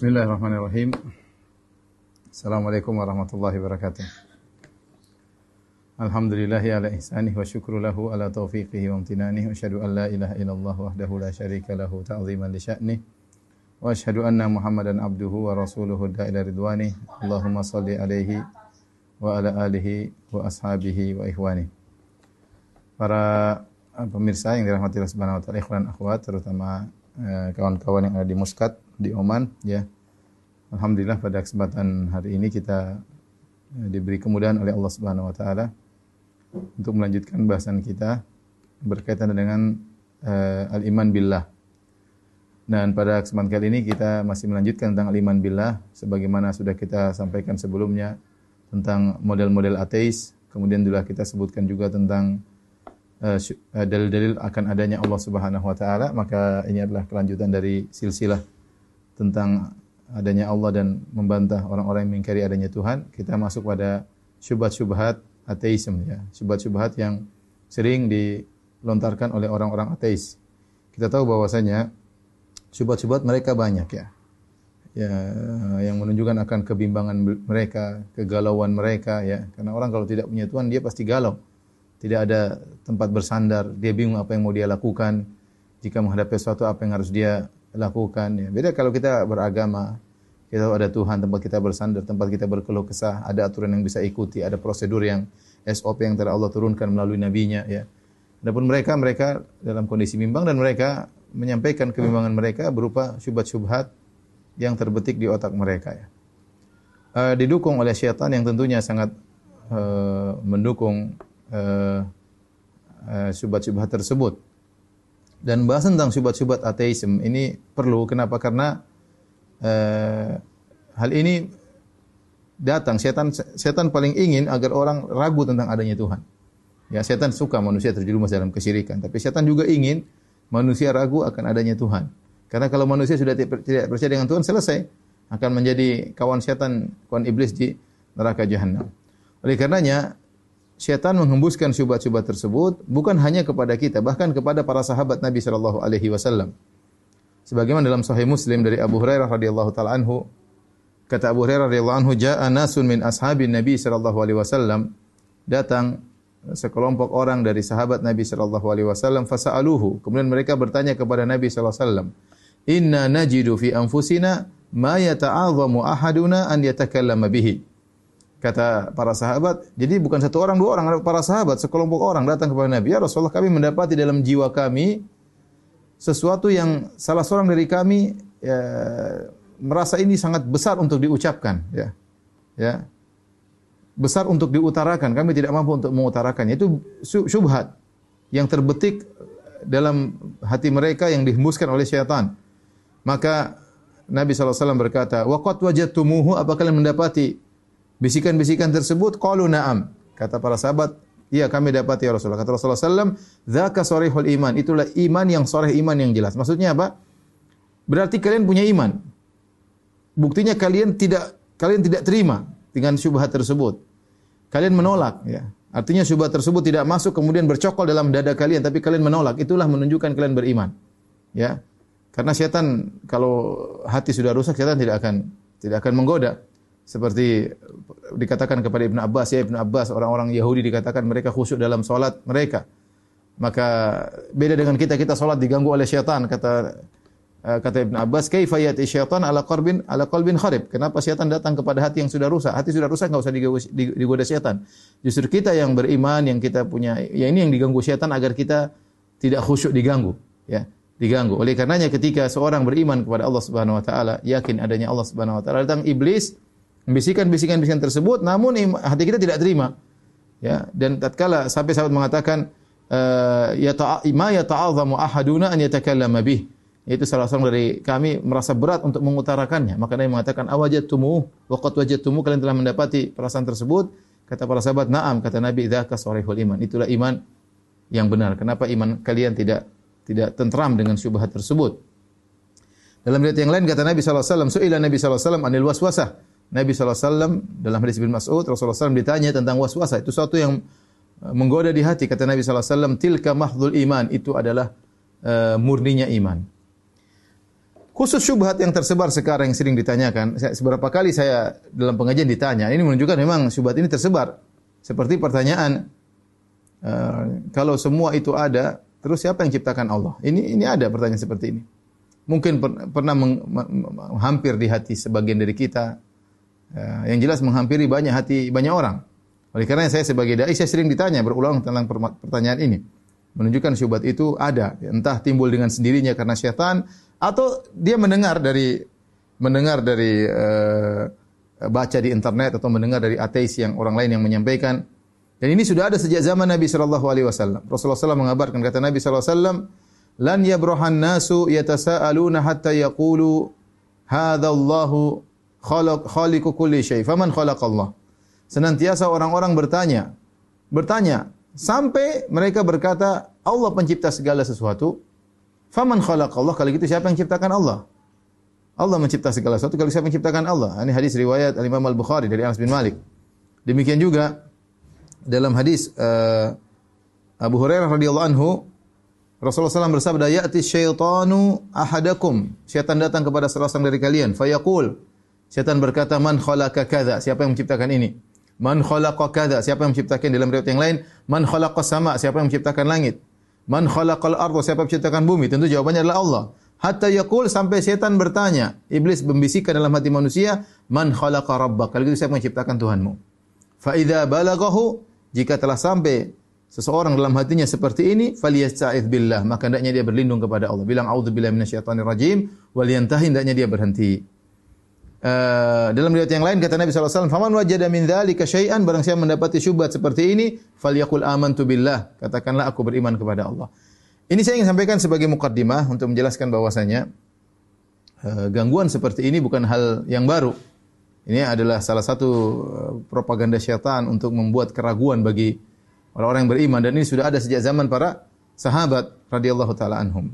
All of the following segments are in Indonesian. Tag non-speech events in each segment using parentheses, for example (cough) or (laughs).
Bismillahirrahmanirrahim. Assalamualaikum warahmatullahi wabarakatuh. Alhamdulillahi ala ihsanih wa syukru lahu ala taufiqihi wa amtinanih wa asyhadu an la ilaha illallah wahdahu la syarika lahu ta'ziman li sya'nih wa asyhadu anna Muhammadan abduhu wa rasuluhu da'ila ridwanih. Allahumma salli alaihi wa ala alihi wa ashabihi wa ikhwani. Para pemirsa yang dirahmati Allah Subhanahu wa taala, ikhwan akhwat terutama eh, kawan-kawan yang ada di Muscat di Oman ya. Alhamdulillah pada kesempatan hari ini kita eh, diberi kemudahan oleh Allah Subhanahu wa taala untuk melanjutkan bahasan kita berkaitan dengan uh, al-iman billah. Dan pada kesempatan kali ini kita masih melanjutkan tentang al-iman billah sebagaimana sudah kita sampaikan sebelumnya tentang model-model ateis, kemudian juga kita sebutkan juga tentang eh, dalil-dalil uh, akan adanya Allah Subhanahu wa taala, maka ini adalah kelanjutan dari silsilah tentang adanya Allah dan membantah orang-orang yang mengingkari adanya Tuhan, kita masuk pada syubhat-syubhat ateisme ya, syubhat-syubhat yang sering dilontarkan oleh orang-orang ateis. Kita tahu bahwasanya syubhat-syubhat mereka banyak ya. Ya, yang menunjukkan akan kebimbangan mereka, kegalauan mereka ya. Karena orang kalau tidak punya Tuhan dia pasti galau. Tidak ada tempat bersandar, dia bingung apa yang mau dia lakukan. Jika menghadapi sesuatu apa yang harus dia lakukan ya. Beda kalau kita beragama, kita ada Tuhan tempat kita bersandar, tempat kita berkeluh kesah, ada aturan yang bisa ikuti, ada prosedur yang SOP yang telah Allah turunkan melalui nabinya ya. Adapun mereka mereka dalam kondisi bimbang dan mereka menyampaikan kebimbangan mereka berupa syubhat-syubhat yang terbetik di otak mereka ya. Uh, didukung oleh syaitan yang tentunya sangat uh, mendukung uh, uh, syubhat-syubhat tersebut. Dan bahas tentang syubhat-syubhat ateisme ini perlu. Kenapa? Karena uh, hal ini datang setan setan paling ingin agar orang ragu tentang adanya Tuhan. Ya, setan suka manusia terjerumus dalam kesyirikan, tapi setan juga ingin manusia ragu akan adanya Tuhan. Karena kalau manusia sudah tidak percaya dengan Tuhan, selesai akan menjadi kawan setan, kawan iblis di neraka jahanam. Oleh karenanya, syaitan menghembuskan syubhat-syubhat tersebut bukan hanya kepada kita, bahkan kepada para sahabat Nabi sallallahu alaihi wasallam. Sebagaimana dalam Sahih Muslim dari Abu Hurairah radhiyallahu taala anhu, kata Abu Hurairah radhiyallahu anhu, "Ja'a nasun min ashabin Nabi sallallahu alaihi wasallam." Datang sekelompok orang dari sahabat Nabi sallallahu alaihi wasallam fasa'aluhu. Kemudian mereka bertanya kepada Nabi sallallahu alaihi wasallam, "Inna najidu fi anfusina ma yata'azzamu ahaduna an yatakallama bihi." Kata para sahabat, jadi bukan satu orang, dua orang, para sahabat, sekelompok orang datang kepada Nabi, "Ya Rasulullah, kami mendapati dalam jiwa kami sesuatu yang salah seorang dari kami ya, merasa ini sangat besar untuk diucapkan, ya. Ya. Besar untuk diutarakan, kami tidak mampu untuk mengutarakannya. Itu syubhat yang terbetik dalam hati mereka yang dihembuskan oleh syaitan. Maka Nabi SAW berkata, Waqat wajadtumuhu, apa kalian mendapati bisikan-bisikan tersebut? Qalu na'am. Kata para sahabat, Iya kami dapat ya Rasulullah. Kata Rasulullah SAW, Zaka sorehul iman. Itulah iman yang soreh iman yang jelas. Maksudnya apa? Berarti kalian punya iman. Buktinya kalian tidak kalian tidak terima dengan syubhat tersebut. Kalian menolak. Ya. Artinya syubhat tersebut tidak masuk kemudian bercokol dalam dada kalian, tapi kalian menolak. Itulah menunjukkan kalian beriman. Ya. Karena setan kalau hati sudah rusak, setan tidak akan tidak akan menggoda seperti dikatakan kepada Ibn Abbas ya Ibn Abbas orang-orang Yahudi dikatakan mereka khusyuk dalam solat mereka. Maka beda dengan kita kita solat diganggu oleh syaitan kata uh, kata Ibn Abbas kaifa yati syaitan ala qalbin ala qalbin kharib? Kenapa syaitan datang kepada hati yang sudah rusak? Hati sudah rusak enggak usah digoda syaitan. Justru kita yang beriman yang kita punya ya ini yang diganggu syaitan agar kita tidak khusyuk diganggu ya diganggu. Oleh karenanya ketika seorang beriman kepada Allah Subhanahu wa taala yakin adanya Allah Subhanahu wa taala datang iblis bisikan-bisikan-bisikan tersebut namun hati kita tidak terima. Ya dan tatkala sampai sahabat mengatakan ya ma yata'azzamu ahaduna an yatakallama bih. Itu salah seorang dari kami merasa berat untuk mengutarakannya. Maka Nabi mengatakan awajadtumu wa qad wajadtumu kalian telah mendapati perasaan tersebut. Kata para sahabat na'am kata Nabi dzaka sharihul iman. Itulah iman yang benar. Kenapa iman kalian tidak tidak tentram dengan syubhat tersebut? Dalam riwayat yang lain kata Nabi sallallahu alaihi wasallam suila Nabi sallallahu alaihi wasallam anil waswasah Nabi SAW dalam hadis bin Mas'ud Rasulullah SAW ditanya tentang waswasa itu sesuatu yang uh, menggoda di hati kata Nabi SAW tilka mahdul iman itu adalah uh, murninya iman Khusus syubhat yang tersebar sekarang yang sering ditanyakan, saya, seberapa kali saya dalam pengajian ditanya, ini menunjukkan memang syubhat ini tersebar. Seperti pertanyaan, uh, kalau semua itu ada, terus siapa yang ciptakan Allah? Ini ini ada pertanyaan seperti ini. Mungkin per, pernah meng, hampir di hati sebagian dari kita, yang jelas menghampiri banyak hati banyak orang. Oleh karena saya sebagai dai saya sering ditanya berulang tentang pertanyaan ini. Menunjukkan syubhat itu ada, entah timbul dengan sendirinya karena syaitan atau dia mendengar dari mendengar dari uh, baca di internet atau mendengar dari ateis yang orang lain yang menyampaikan. Dan ini sudah ada sejak zaman Nabi wasallam. Rasulullah SAW mengabarkan kata Nabi sallallahu alaihi wasallam, "Lan yabruhan nasu yatasaaluna hatta yaqulu hadza Allahu khalaq khaliqu kulli syai. Faman khalaqallah?" Senantiasa orang-orang bertanya, bertanya sampai mereka berkata, Allah pencipta segala sesuatu. Faman khalaq Allah kalau gitu siapa yang ciptakan Allah? Allah mencipta segala sesuatu kalau siapa yang ciptakan Allah? Ini hadis riwayat Al Imam Al Bukhari dari Anas bin Malik. Demikian juga dalam hadis uh, Abu Hurairah radhiyallahu anhu Rasulullah SAW bersabda, "Ya'ti syaitanu ahadakum." Syaitan datang kepada salah seorang dari kalian, fayaqul. Syaitan berkata, "Man khalaqa kadza?" Siapa yang menciptakan ini? "Man khalaqa kadza?" Siapa yang menciptakan dalam riwayat yang lain, "Man khalaqa sama?" Siapa yang menciptakan langit? Man khalaqal arda? Siapa menciptakan bumi? Tentu jawabannya adalah Allah. Hatta yaqul sampai setan bertanya, iblis membisikkan dalam hati manusia, "Man khalaqa rabbak?" Kalau gitu siapa yang menciptakan Tuhanmu? Fa idza jika telah sampai seseorang dalam hatinya seperti ini, falyasta'idz billah, maka hendaknya dia berlindung kepada Allah. Bilang auzubillahi minasyaitonir rajim, wal yantahi hendaknya dia berhenti. Uh, dalam riwayat yang lain kata Nabi SAW, Faman wajada min dzalika syai'an, barang siapa mendapati syubhat seperti ini, falyakul amantu billah. Katakanlah aku beriman kepada Allah. Ini saya ingin sampaikan sebagai mukaddimah untuk menjelaskan bahwasanya uh, gangguan seperti ini bukan hal yang baru. Ini adalah salah satu uh, propaganda syaitan untuk membuat keraguan bagi orang-orang yang beriman dan ini sudah ada sejak zaman para sahabat radhiyallahu taala anhum.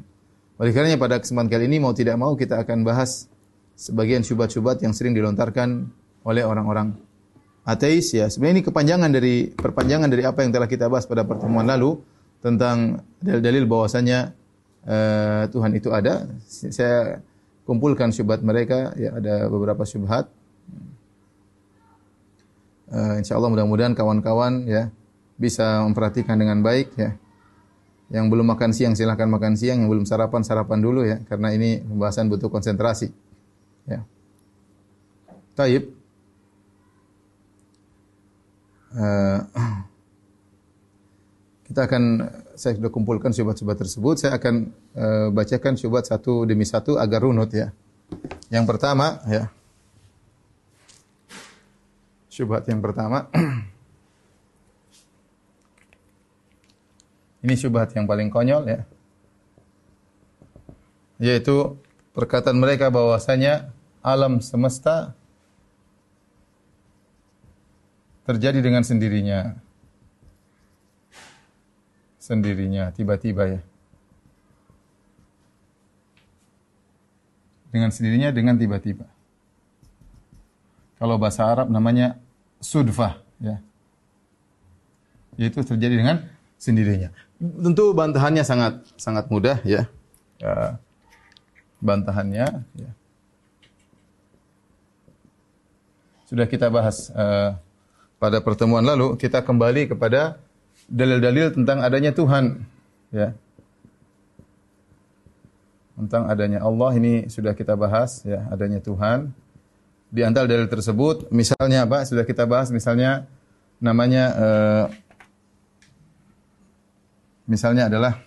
Oleh karenanya pada kesempatan kali ini mau tidak mau kita akan bahas sebagian syubhat-syubhat yang sering dilontarkan oleh orang-orang ateis ya. Sebenarnya ini kepanjangan dari perpanjangan dari apa yang telah kita bahas pada pertemuan lalu tentang dalil-dalil bahwasanya uh, Tuhan itu ada. Saya kumpulkan syubhat mereka ya ada beberapa syubhat. Uh, insya Allah mudah-mudahan kawan-kawan ya bisa memperhatikan dengan baik ya. Yang belum makan siang silahkan makan siang, yang belum sarapan sarapan dulu ya karena ini pembahasan butuh konsentrasi. Ya. Taib. Uh, (clears throat) kita akan saya sudah kumpulkan syubhat-syubhat tersebut. Saya akan uh, bacakan syubhat satu demi satu agar runut ya. Yang pertama ya. Syubhat yang pertama. (clears throat) Ini syubhat yang paling konyol ya. Yaitu perkataan mereka bahwasanya alam semesta terjadi dengan sendirinya. Sendirinya, tiba-tiba ya. Dengan sendirinya, dengan tiba-tiba. Kalau bahasa Arab namanya sudfah, ya. Yaitu terjadi dengan sendirinya. Tentu bantahannya sangat sangat mudah ya. ya bantahannya ya. Sudah kita bahas uh, pada pertemuan lalu, kita kembali kepada dalil-dalil tentang adanya Tuhan, ya. Tentang adanya Allah ini sudah kita bahas ya, adanya Tuhan. Di antara dalil tersebut, misalnya apa? Sudah kita bahas misalnya namanya uh, misalnya adalah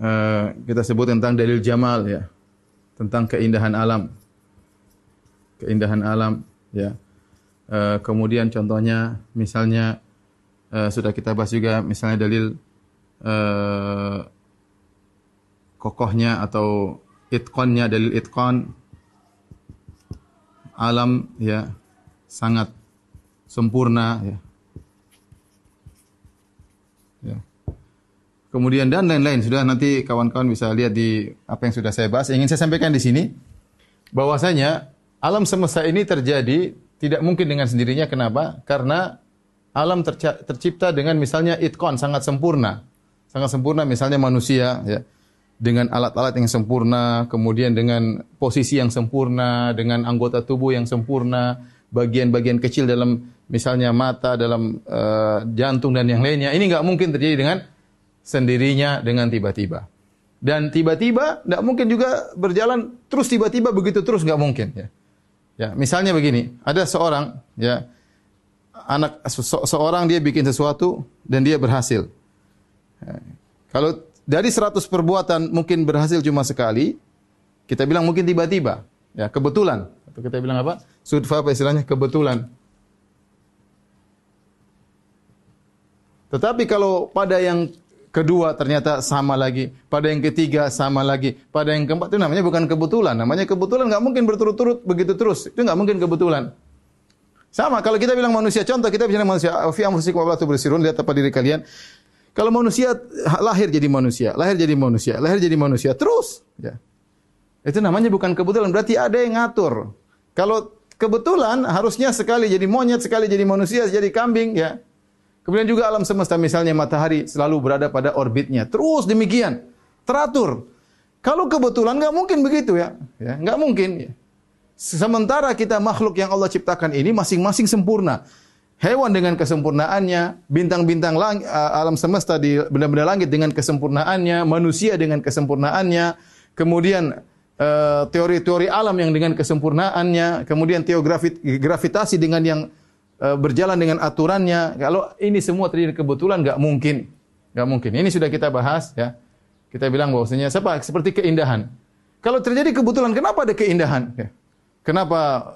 uh, kita sebut tentang dalil jamal ya, tentang keindahan alam keindahan alam ya. Uh, kemudian contohnya misalnya uh, sudah kita bahas juga misalnya dalil uh, kokohnya atau itqannya dalil itqan alam ya sangat sempurna ya. ya. Kemudian dan lain-lain sudah nanti kawan-kawan bisa lihat di apa yang sudah saya bahas. Ingin saya sampaikan di sini bahwasanya Alam semesta ini terjadi tidak mungkin dengan sendirinya. Kenapa? Karena alam tercipta dengan misalnya itkon sangat sempurna, sangat sempurna. Misalnya manusia, ya. dengan alat-alat yang sempurna, kemudian dengan posisi yang sempurna, dengan anggota tubuh yang sempurna, bagian-bagian kecil dalam misalnya mata, dalam uh, jantung dan yang lainnya. Ini nggak mungkin terjadi dengan sendirinya dengan tiba-tiba. Dan tiba-tiba tidak mungkin juga berjalan terus tiba-tiba begitu terus nggak mungkin ya. Ya, misalnya begini, ada seorang ya anak se seorang dia bikin sesuatu dan dia berhasil. Ya, kalau dari 100 perbuatan mungkin berhasil cuma sekali, kita bilang mungkin tiba-tiba, ya kebetulan. Atau kita bilang apa? Sudfa apa istilahnya? Kebetulan. Tetapi kalau pada yang kedua ternyata sama lagi, pada yang ketiga sama lagi, pada yang keempat itu namanya bukan kebetulan, namanya kebetulan nggak mungkin berturut-turut begitu terus, itu nggak mungkin kebetulan. Sama kalau kita bilang manusia, contoh kita bilang manusia, fi anfusikum wa bersirun lihat apa diri kalian. Kalau manusia lahir jadi manusia, lahir jadi manusia, lahir jadi manusia terus, ya. Itu namanya bukan kebetulan, berarti ada yang ngatur. Kalau kebetulan harusnya sekali jadi monyet, sekali jadi manusia, jadi kambing, ya. Kemudian juga alam semesta misalnya matahari selalu berada pada orbitnya. Terus demikian. Teratur. Kalau kebetulan nggak mungkin begitu ya. ya nggak mungkin. Sementara kita makhluk yang Allah ciptakan ini masing-masing sempurna. Hewan dengan kesempurnaannya, bintang-bintang alam semesta di benda-benda langit dengan kesempurnaannya, manusia dengan kesempurnaannya, kemudian eh, teori-teori alam yang dengan kesempurnaannya, kemudian teori gravitasi dengan yang berjalan dengan aturannya. Kalau ini semua terjadi kebetulan nggak mungkin. nggak mungkin. Ini sudah kita bahas ya. Kita bilang bahwasanya siapa seperti keindahan. Kalau terjadi kebetulan kenapa ada keindahan? Ya. Kenapa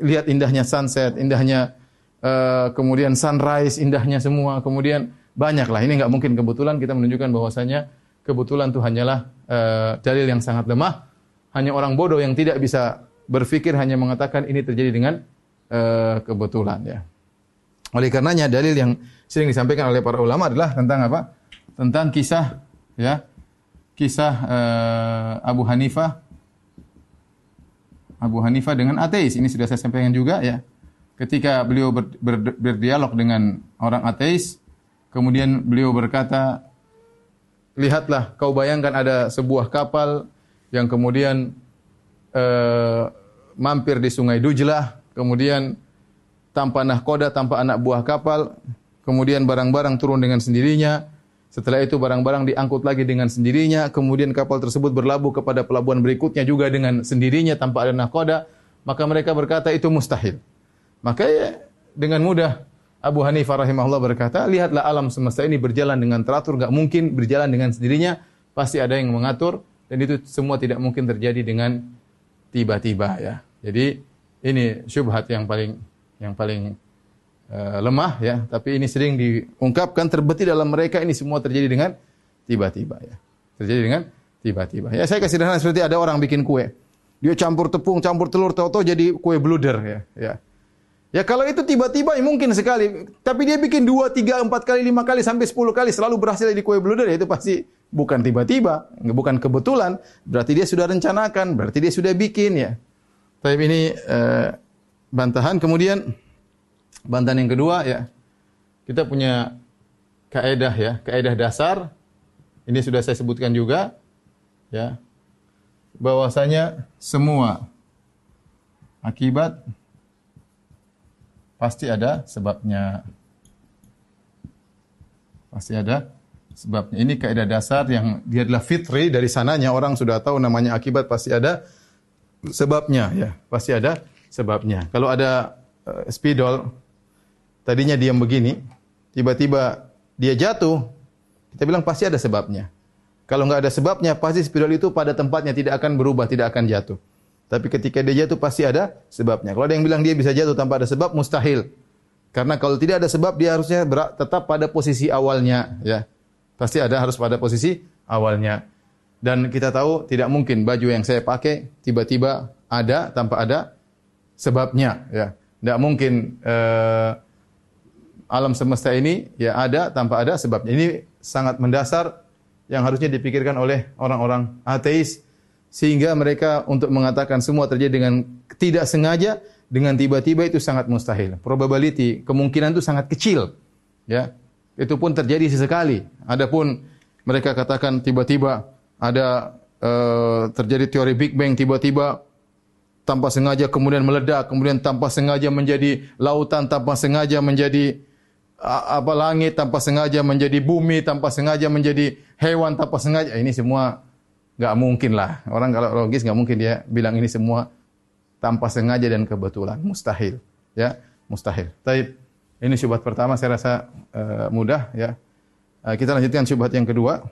lihat indahnya sunset, indahnya uh, kemudian sunrise, indahnya semua, kemudian banyak lah. Ini nggak mungkin kebetulan kita menunjukkan bahwasanya kebetulan itu hanyalah uh, dalil yang sangat lemah. Hanya orang bodoh yang tidak bisa berpikir hanya mengatakan ini terjadi dengan uh, kebetulan ya. Oleh karenanya dalil yang sering disampaikan oleh para ulama adalah tentang apa? Tentang kisah ya. Kisah uh, Abu Hanifah Abu Hanifah dengan ateis. Ini sudah saya sampaikan juga ya. Ketika beliau ber, ber, berdialog dengan orang ateis, kemudian beliau berkata, "Lihatlah, kau bayangkan ada sebuah kapal yang kemudian uh, mampir di Sungai Dujlah, kemudian tanpa nahkoda, tanpa anak buah kapal, kemudian barang-barang turun dengan sendirinya, setelah itu barang-barang diangkut lagi dengan sendirinya, kemudian kapal tersebut berlabuh kepada pelabuhan berikutnya juga dengan sendirinya tanpa ada nahkoda, maka mereka berkata itu mustahil. Maka ya, dengan mudah Abu Hanifah rahimahullah berkata, lihatlah alam semesta ini berjalan dengan teratur, nggak mungkin berjalan dengan sendirinya, pasti ada yang mengatur, dan itu semua tidak mungkin terjadi dengan tiba-tiba ya. Jadi ini syubhat yang paling yang paling uh, lemah ya, tapi ini sering diungkapkan terbeti dalam mereka ini semua terjadi dengan tiba-tiba ya. Terjadi dengan tiba-tiba. Ya saya kasih sederhana seperti ada orang bikin kue. Dia campur tepung, campur telur, tahu-tahu jadi kue bluder ya. Ya. Ya kalau itu tiba-tiba ya mungkin sekali, tapi dia bikin dua, tiga, empat kali, lima kali sampai sepuluh kali selalu berhasil di kue bluder ya itu pasti bukan tiba-tiba, bukan kebetulan. Berarti dia sudah rencanakan, berarti dia sudah bikin ya. Tapi ini uh, bantahan. Kemudian bantahan yang kedua ya, kita punya kaedah ya, kaedah dasar. Ini sudah saya sebutkan juga ya. Bahwasanya semua akibat pasti ada sebabnya. Pasti ada sebabnya. Ini kaidah dasar yang dia adalah fitri dari sananya orang sudah tahu namanya akibat pasti ada sebabnya ya, pasti ada sebabnya. Kalau ada uh, spidol tadinya diam begini, tiba-tiba dia jatuh, kita bilang pasti ada sebabnya. Kalau nggak ada sebabnya, pasti spidol itu pada tempatnya tidak akan berubah, tidak akan jatuh. Tapi ketika dia jatuh pasti ada sebabnya. Kalau ada yang bilang dia bisa jatuh tanpa ada sebab, mustahil. Karena kalau tidak ada sebab, dia harusnya tetap pada posisi awalnya. Ya, pasti ada harus pada posisi awalnya. Dan kita tahu tidak mungkin baju yang saya pakai tiba-tiba ada tanpa ada sebabnya. Ya, tidak mungkin uh, alam semesta ini ya ada tanpa ada sebabnya. Ini sangat mendasar yang harusnya dipikirkan oleh orang-orang ateis sehingga mereka untuk mengatakan semua terjadi dengan tidak sengaja dengan tiba-tiba itu sangat mustahil. Probability kemungkinan itu sangat kecil. Ya. Itu pun terjadi sesekali. Adapun mereka katakan tiba-tiba ada uh, terjadi teori Big Bang tiba-tiba tanpa sengaja kemudian meledak, kemudian tanpa sengaja menjadi lautan, tanpa sengaja menjadi apa langit, tanpa sengaja menjadi bumi, tanpa sengaja menjadi hewan, tanpa sengaja. Ini semua nggak mungkin lah. Orang kalau logis nggak mungkin dia bilang ini semua tanpa sengaja dan kebetulan. Mustahil. Ya, mustahil. Tapi ini syubhat pertama saya rasa uh, mudah ya. Uh, kita lanjutkan syubhat yang kedua.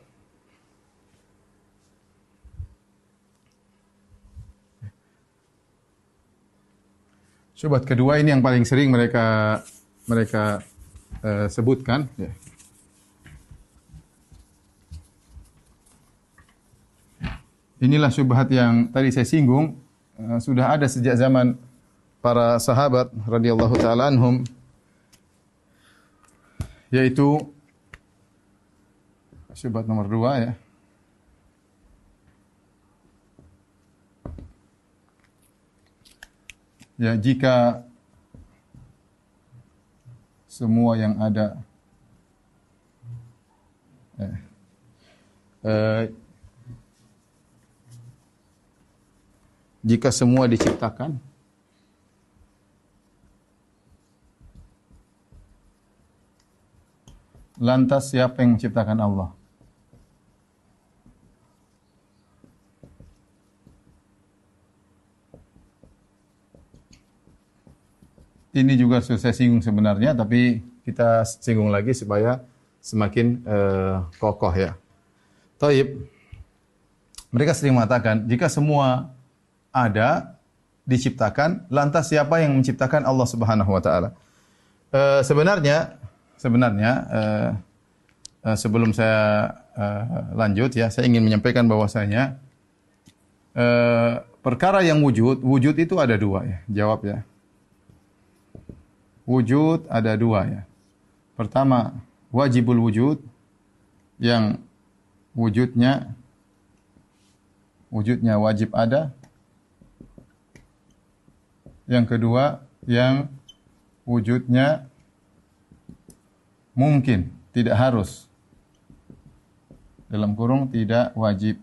Syubhat kedua ini yang paling sering mereka mereka uh, sebutkan. Ya. Inilah syubhat yang tadi saya singgung uh, sudah ada sejak zaman para sahabat radhiyallahu taala anhum yaitu syubhat nomor dua ya. Ya, jika semua yang ada eh, eh, jika semua diciptakan lantas siapa yang menciptakan Allah ini juga sudah singgung sebenarnya, tapi kita singgung lagi supaya semakin uh, kokoh ya. Taib, mereka sering mengatakan, jika semua ada, diciptakan, lantas siapa yang menciptakan Allah Subhanahu Wa Taala? Uh, sebenarnya, sebenarnya uh, uh, sebelum saya uh, lanjut ya, saya ingin menyampaikan bahwasanya uh, perkara yang wujud, wujud itu ada dua ya. Jawab ya wujud ada dua ya. Pertama, wajibul wujud yang wujudnya wujudnya wajib ada. Yang kedua, yang wujudnya mungkin, tidak harus. Dalam kurung tidak wajib.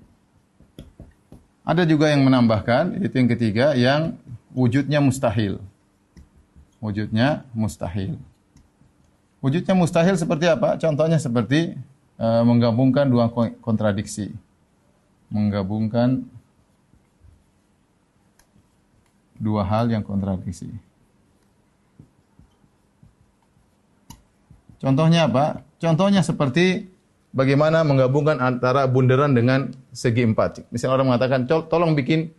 Ada juga yang menambahkan, itu yang ketiga, yang wujudnya mustahil wujudnya mustahil. Wujudnya mustahil seperti apa? Contohnya seperti uh, menggabungkan dua kontradiksi. Menggabungkan dua hal yang kontradiksi. Contohnya apa? Contohnya seperti bagaimana menggabungkan antara bundaran dengan segi empat. Misalnya orang mengatakan, tolong bikin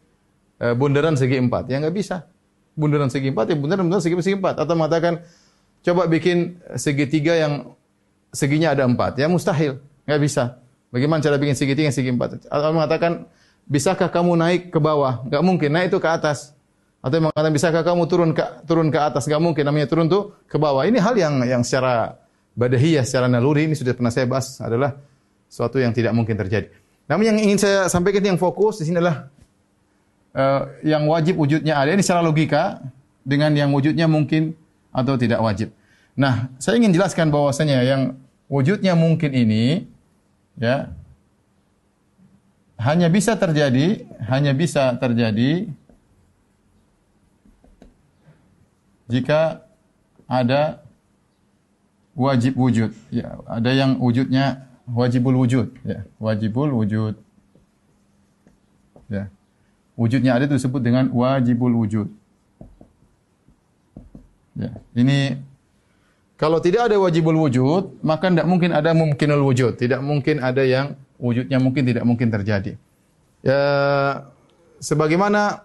eh, bundaran segi empat. Ya nggak bisa bundaran segi empat, ya bundaran bundaran segi, segi empat. Atau mengatakan, coba bikin segitiga yang seginya ada empat. Ya mustahil, nggak bisa. Bagaimana cara bikin segitiga yang segi empat? Atau mengatakan, bisakah kamu naik ke bawah? Nggak mungkin, naik itu ke atas. Atau mengatakan, bisakah kamu turun ke turun ke atas? Nggak mungkin, namanya turun tuh ke bawah. Ini hal yang yang secara badahiyah, secara naluri, ini sudah pernah saya bahas, adalah suatu yang tidak mungkin terjadi. Namun yang ingin saya sampaikan yang fokus di sini adalah uh, yang wajib wujudnya ada ini secara logika dengan yang wujudnya mungkin atau tidak wajib. Nah, saya ingin jelaskan bahwasanya yang wujudnya mungkin ini ya hanya bisa terjadi, hanya bisa terjadi jika ada wajib wujud. Ya, ada yang wujudnya wajibul wujud, ya, wajibul wujud. Ya wujudnya ada itu disebut dengan wajibul wujud. Ya, ini kalau tidak ada wajibul wujud, maka tidak mungkin ada mungkinul wujud. Tidak mungkin ada yang wujudnya mungkin tidak mungkin terjadi. Ya, sebagaimana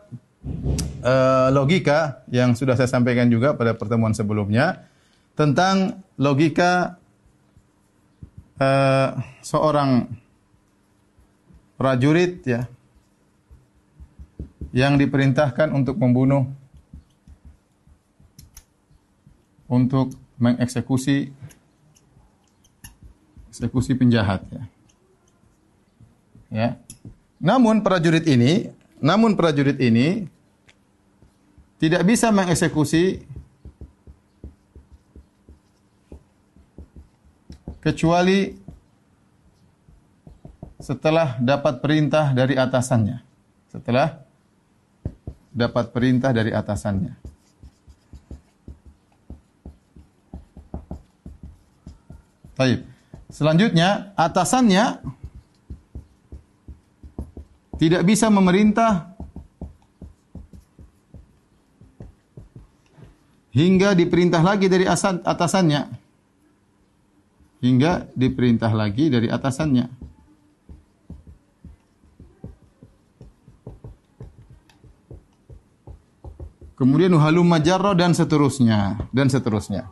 uh, logika yang sudah saya sampaikan juga pada pertemuan sebelumnya tentang logika uh, seorang prajurit ya yang diperintahkan untuk membunuh untuk mengeksekusi eksekusi penjahat ya. Ya. Namun prajurit ini, namun prajurit ini tidak bisa mengeksekusi kecuali setelah dapat perintah dari atasannya. Setelah dapat perintah dari atasannya. Baik. Selanjutnya, atasannya tidak bisa memerintah hingga diperintah lagi dari atasannya. Hingga diperintah lagi dari atasannya. Kemudian halum majarro dan seterusnya dan seterusnya.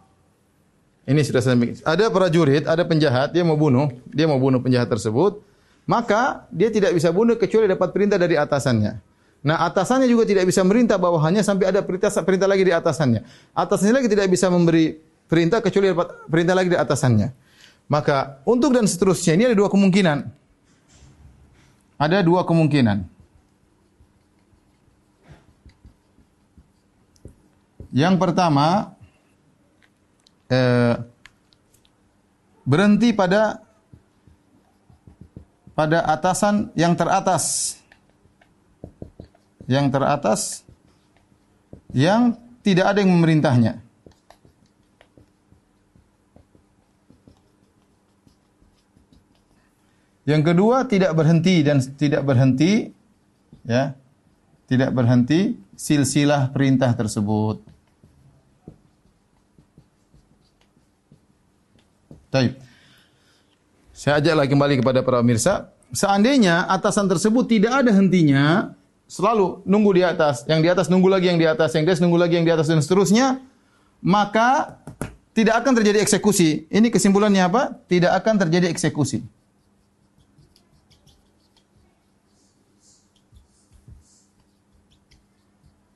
Ini sudah saya Ada prajurit, ada penjahat, dia mau bunuh, dia mau bunuh penjahat tersebut, maka dia tidak bisa bunuh kecuali dapat perintah dari atasannya. Nah, atasannya juga tidak bisa merintah bawahannya sampai ada perintah perintah lagi di atasannya. Atasannya lagi tidak bisa memberi perintah kecuali dapat perintah lagi di atasannya. Maka untuk dan seterusnya ini ada dua kemungkinan. Ada dua kemungkinan. Yang pertama eh, berhenti pada pada atasan yang teratas. Yang teratas yang tidak ada yang memerintahnya. Yang kedua tidak berhenti dan tidak berhenti ya. Tidak berhenti silsilah perintah tersebut. Baik. Saya ajak lagi kembali kepada para pemirsa. Seandainya atasan tersebut tidak ada hentinya, selalu nunggu di atas, yang di atas nunggu lagi yang di atas, yang di atas nunggu lagi yang di atas dan seterusnya, maka tidak akan terjadi eksekusi. Ini kesimpulannya apa? Tidak akan terjadi eksekusi.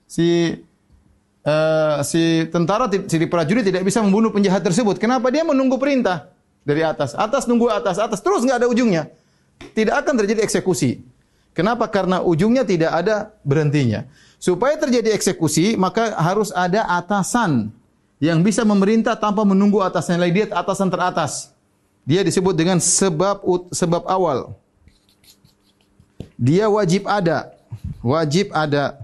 Si uh, si tentara, si prajurit tidak bisa membunuh penjahat tersebut. Kenapa? Dia menunggu perintah dari atas. Atas nunggu atas, atas terus nggak ada ujungnya. Tidak akan terjadi eksekusi. Kenapa? Karena ujungnya tidak ada berhentinya. Supaya terjadi eksekusi, maka harus ada atasan yang bisa memerintah tanpa menunggu atasnya lagi. Dia atasan teratas. Dia disebut dengan sebab sebab awal. Dia wajib ada. Wajib ada.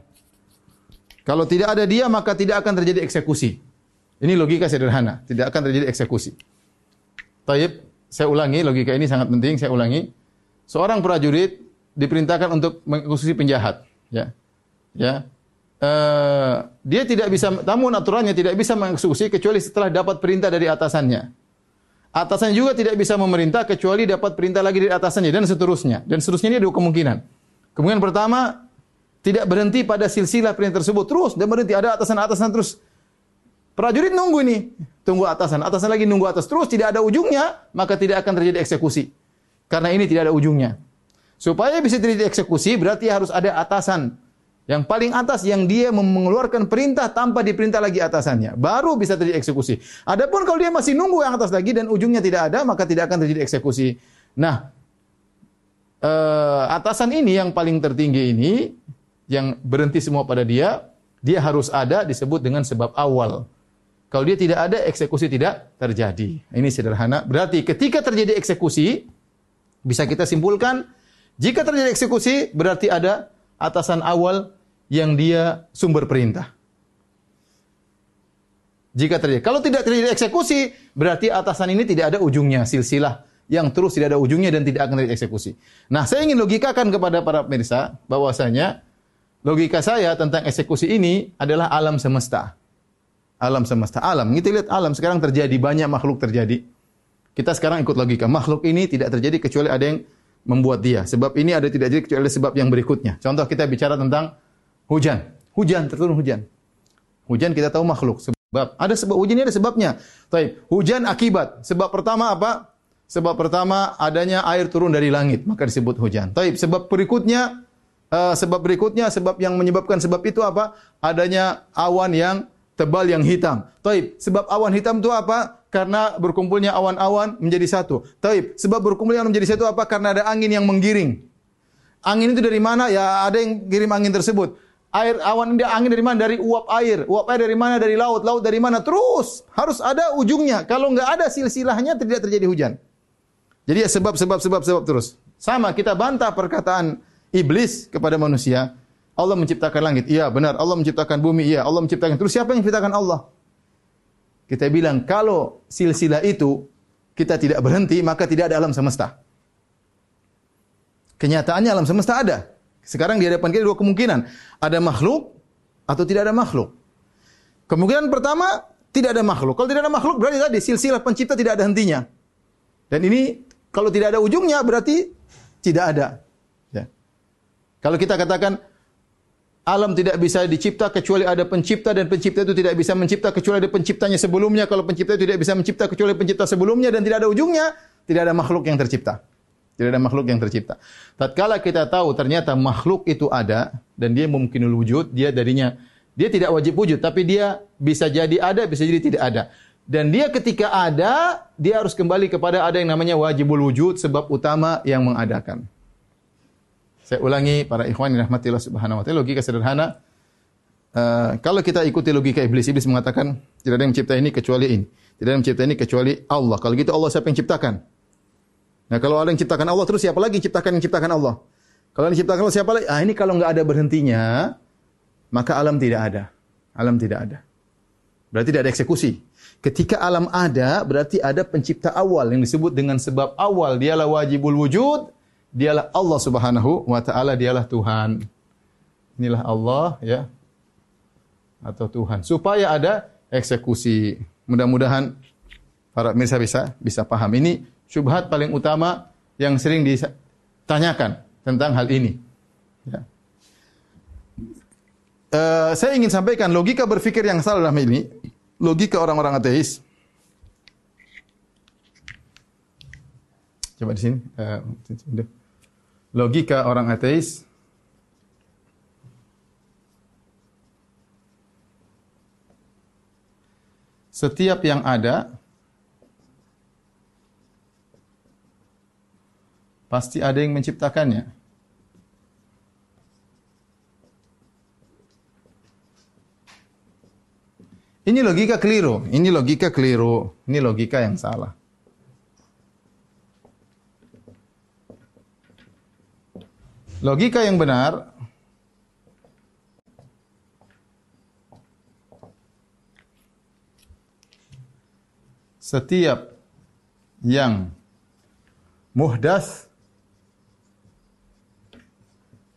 Kalau tidak ada dia maka tidak akan terjadi eksekusi. Ini logika sederhana, tidak akan terjadi eksekusi. Taib, saya ulangi logika ini sangat penting, saya ulangi. Seorang prajurit diperintahkan untuk mengeksekusi penjahat, ya. Ya. Uh, dia tidak bisa namun aturannya tidak bisa mengeksekusi kecuali setelah dapat perintah dari atasannya. Atasannya juga tidak bisa memerintah kecuali dapat perintah lagi dari atasannya dan seterusnya. Dan seterusnya ini ada kemungkinan. Kemungkinan pertama, tidak berhenti pada silsilah perintah tersebut terus dan berhenti ada atasan-atasan terus. Prajurit nunggu ini, tunggu atasan, atasan lagi nunggu atas terus tidak ada ujungnya, maka tidak akan terjadi eksekusi. Karena ini tidak ada ujungnya. Supaya bisa terjadi eksekusi berarti harus ada atasan yang paling atas yang dia mengeluarkan perintah tanpa diperintah lagi atasannya. Baru bisa terjadi eksekusi. Adapun kalau dia masih nunggu yang atas lagi dan ujungnya tidak ada, maka tidak akan terjadi eksekusi. Nah, eh, atasan ini yang paling tertinggi ini yang berhenti semua pada dia, dia harus ada disebut dengan sebab awal. Kalau dia tidak ada, eksekusi tidak terjadi. Ini sederhana. Berarti ketika terjadi eksekusi, bisa kita simpulkan, jika terjadi eksekusi, berarti ada atasan awal yang dia sumber perintah. Jika terjadi. Kalau tidak terjadi eksekusi, berarti atasan ini tidak ada ujungnya, silsilah yang terus tidak ada ujungnya dan tidak akan terjadi eksekusi. Nah, saya ingin logikakan kepada para pemirsa bahwasanya logika saya tentang eksekusi ini adalah alam semesta. Alam semesta, alam. Kita lihat alam sekarang terjadi banyak makhluk terjadi. Kita sekarang ikut logika. Makhluk ini tidak terjadi kecuali ada yang membuat dia. Sebab ini ada tidak jadi kecuali sebab yang berikutnya. Contoh kita bicara tentang hujan. Hujan terturun hujan. Hujan kita tahu makhluk. Sebab ada sebab hujan ini ada sebabnya. Tapi hujan akibat. Sebab pertama apa? Sebab pertama adanya air turun dari langit, maka disebut hujan. Tapi sebab berikutnya Uh, sebab berikutnya, sebab yang menyebabkan sebab itu apa? Adanya awan yang tebal yang hitam. Taib. Sebab awan hitam itu apa? Karena berkumpulnya awan-awan menjadi satu. Taib. Sebab berkumpulnya menjadi satu apa? Karena ada angin yang menggiring. Angin itu dari mana? Ya ada yang kirim angin tersebut. Air awan dia angin dari mana? Dari uap air. Uap air dari mana? Dari laut. Laut dari mana? Terus harus ada ujungnya. Kalau nggak ada silsilahnya tidak terjadi hujan. Jadi ya sebab sebab sebab sebab terus. Sama kita bantah perkataan iblis kepada manusia. Allah menciptakan langit. Iya, benar. Allah menciptakan bumi. Iya, Allah menciptakan. Terus siapa yang menciptakan Allah? Kita bilang kalau silsilah itu kita tidak berhenti, maka tidak ada alam semesta. Kenyataannya alam semesta ada. Sekarang di hadapan kita dua kemungkinan. Ada makhluk atau tidak ada makhluk. Kemungkinan pertama, tidak ada makhluk. Kalau tidak ada makhluk, berarti tadi silsilah pencipta tidak ada hentinya. Dan ini kalau tidak ada ujungnya, berarti tidak ada. Kalau kita katakan, alam tidak bisa dicipta kecuali ada pencipta dan pencipta itu tidak bisa mencipta kecuali ada penciptanya sebelumnya. Kalau pencipta itu tidak bisa mencipta kecuali pencipta sebelumnya dan tidak ada ujungnya, tidak ada makhluk yang tercipta. Tidak ada makhluk yang tercipta. Tatkala kita tahu ternyata makhluk itu ada dan dia mungkin wujud, dia darinya dia tidak wajib wujud, tapi dia bisa jadi ada, bisa jadi tidak ada. Dan dia ketika ada, dia harus kembali kepada ada yang namanya wajibul wujud, sebab utama yang mengadakan. Saya ulangi para ikhwan yang rahmatillah subhanahu wa ta'ala. Logika sederhana. Uh, kalau kita ikuti logika iblis, iblis mengatakan tidak ada yang mencipta ini kecuali ini. Tidak ada yang mencipta ini kecuali Allah. Kalau gitu Allah siapa yang ciptakan? Nah kalau ada yang ciptakan Allah, terus siapa lagi ciptakan yang ciptakan Allah? Kalau yang ciptakan Allah siapa lagi? Ah ini kalau nggak ada berhentinya, maka alam tidak ada. Alam tidak ada. Berarti tidak ada eksekusi. Ketika alam ada, berarti ada pencipta awal yang disebut dengan sebab awal. Dialah wajibul wujud, Dialah Allah Subhanahu wa taala, dialah Tuhan. Inilah Allah ya. Atau Tuhan. Supaya ada eksekusi. Mudah-mudahan para pemirsa bisa bisa paham. Ini syubhat paling utama yang sering ditanyakan tentang hal ini. Ya. Uh, saya ingin sampaikan logika berpikir yang salah dalam ini, logika orang-orang ateis. Coba di sini. Uh, logika orang ateis setiap yang ada pasti ada yang menciptakannya. Ini logika keliru, ini logika keliru, ini logika yang salah. Logika yang benar. Setiap yang muhdas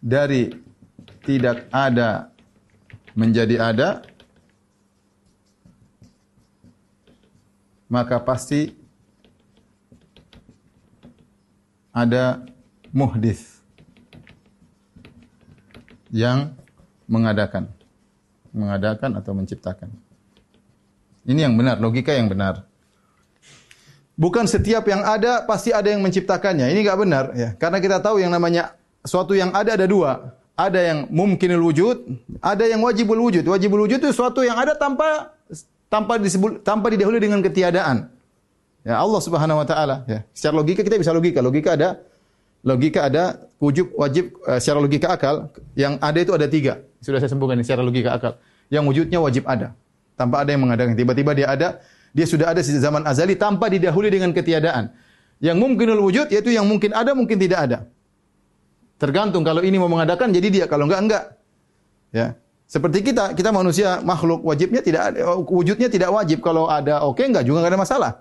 dari tidak ada menjadi ada maka pasti ada muhdis yang mengadakan. Mengadakan atau menciptakan. Ini yang benar, logika yang benar. Bukan setiap yang ada pasti ada yang menciptakannya. Ini enggak benar ya. Karena kita tahu yang namanya suatu yang ada ada dua. Ada yang mungkinul wujud, ada yang wajibul wujud. Wajibul wujud itu suatu yang ada tanpa tanpa disebut tanpa didahului dengan ketiadaan. Ya Allah Subhanahu wa taala ya. Secara logika kita bisa logika. Logika ada logika ada wujud wajib uh, secara logika akal yang ada itu ada tiga. Sudah saya sebutkan ini secara logika akal. Yang wujudnya wajib ada. Tanpa ada yang mengadakan. Tiba-tiba dia ada dia sudah ada sejak zaman azali tanpa didahului dengan ketiadaan. Yang mungkinul wujud yaitu yang mungkin ada mungkin tidak ada. Tergantung kalau ini mau mengadakan jadi dia. Kalau enggak enggak. Ya. Seperti kita kita manusia makhluk wajibnya tidak ada wujudnya tidak wajib. Kalau ada oke okay, enggak juga enggak ada masalah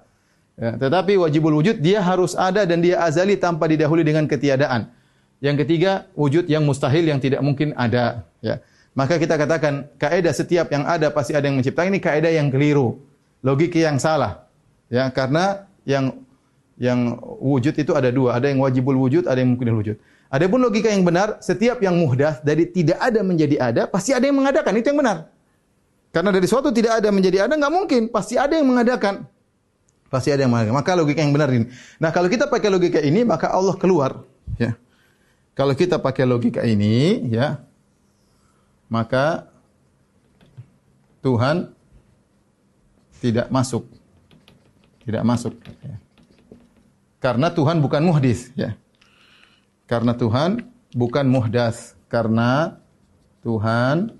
Ya, tetapi wajibul wujud dia harus ada dan dia azali tanpa didahului dengan ketiadaan. Yang ketiga, wujud yang mustahil yang tidak mungkin ada, ya. Maka kita katakan kaidah setiap yang ada pasti ada yang menciptakan ini kaidah yang keliru. Logika yang salah. Ya, karena yang yang wujud itu ada dua, ada yang wajibul wujud, ada yang mungkin wujud. Adapun logika yang benar, setiap yang muhdas dari tidak ada menjadi ada, pasti ada yang mengadakan. Itu yang benar. Karena dari suatu tidak ada menjadi ada, nggak mungkin. Pasti ada yang mengadakan. Pasti ada yang mengatakan. Maka logika yang benar ini. Nah, kalau kita pakai logika ini, maka Allah keluar. Ya. Kalau kita pakai logika ini, ya, maka Tuhan tidak masuk. Tidak masuk. Ya. Karena Tuhan bukan muhdis. Ya. Karena Tuhan bukan muhdas. Karena Tuhan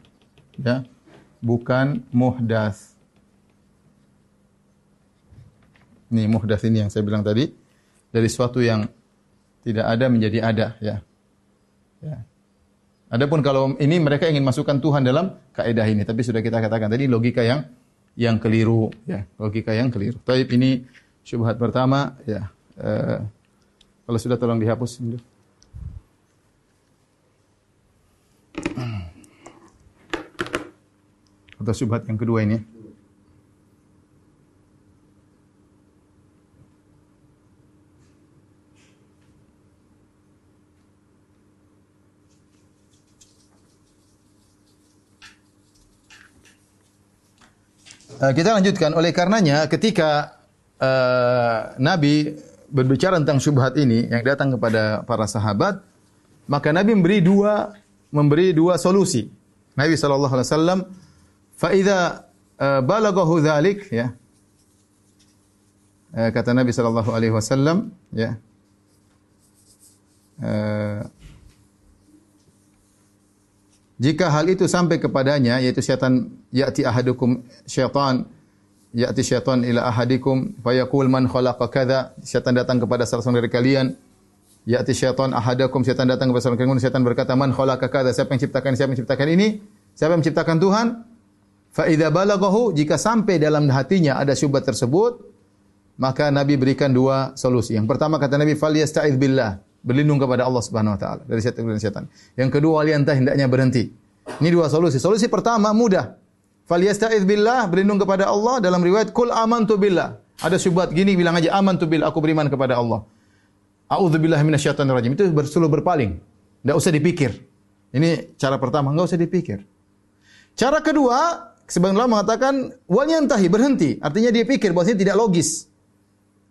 ya, bukan muhdas. Ini muhdas ini yang saya bilang tadi. dari sesuatu yang tidak ada menjadi ada ya. Ya. Adapun kalau ini mereka ingin masukkan Tuhan dalam kaidah ini, tapi sudah kita katakan tadi logika yang yang keliru ya, logika yang keliru. Tapi ini syubhat pertama ya. Uh, kalau sudah tolong dihapus. Atau syubhat yang kedua ini. Kita lanjutkan. Oleh karenanya, ketika uh, Nabi berbicara tentang syubhat ini yang datang kepada para sahabat, maka Nabi memberi dua memberi dua solusi. Nabi sallallahu alaihi wasallam, "Fa idza balaghahu dzalik," ya. Kata Nabi sallallahu alaihi wasallam, ya. Uh, jika hal itu sampai kepadanya yaitu syaitan ya'ti ahadukum syaitan ya'ti syaitan ila ahadikum fayaqul man khalaqa kadza syaitan datang kepada salah seorang dari kalian ya'ti syaitan ahadakum syaitan datang kepada salah seorang kalian syaitan berkata man khalaqa kadza siapa yang ciptakan siapa yang ciptakan ini? Siapa yang menciptakan Tuhan? Fa idza balaghahu jika sampai dalam hatinya ada syubhat tersebut maka Nabi berikan dua solusi. Yang pertama kata Nabi fal yasta'idz billah berlindung kepada Allah Subhanahu wa taala dari setan dan setan. Yang kedua waliantah hendaknya berhenti. Ini dua solusi. Solusi pertama mudah. Falyasta'iz billah berlindung kepada Allah dalam riwayat kul amantu billah. Ada syubhat gini bilang aja amantu billah aku beriman kepada Allah. A'udzubillahi minasyaitonir rajim. Itu bersuluh berpaling. Enggak usah dipikir. Ini cara pertama, enggak usah dipikir. Cara kedua, sebagian ulama mengatakan walyantahi berhenti. Artinya dia pikir bahwasanya tidak logis.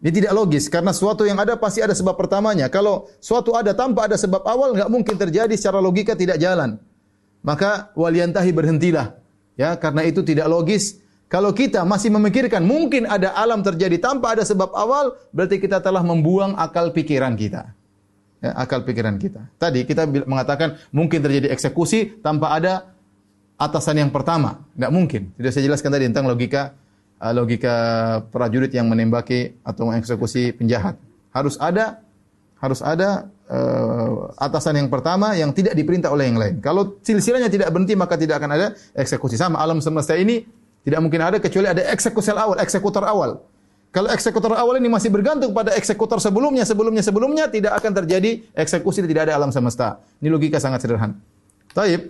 Ini tidak logis karena sesuatu yang ada pasti ada sebab pertamanya. Kalau suatu ada tanpa ada sebab awal nggak mungkin terjadi secara logika tidak jalan. Maka waliantahi berhentilah. Ya, karena itu tidak logis. Kalau kita masih memikirkan mungkin ada alam terjadi tanpa ada sebab awal, berarti kita telah membuang akal pikiran kita. Ya, akal pikiran kita. Tadi kita mengatakan mungkin terjadi eksekusi tanpa ada atasan yang pertama. Nggak mungkin. Tidak saya jelaskan tadi tentang logika uh, logika prajurit yang menembaki atau mengeksekusi penjahat. Harus ada harus ada uh, atasan yang pertama yang tidak diperintah oleh yang lain. Kalau silsilahnya tidak berhenti maka tidak akan ada eksekusi. Sama alam semesta ini tidak mungkin ada kecuali ada eksekusi awal, eksekutor awal. Kalau eksekutor awal ini masih bergantung pada eksekutor sebelumnya, sebelumnya, sebelumnya tidak akan terjadi eksekusi tidak ada alam semesta. Ini logika sangat sederhana. Taib.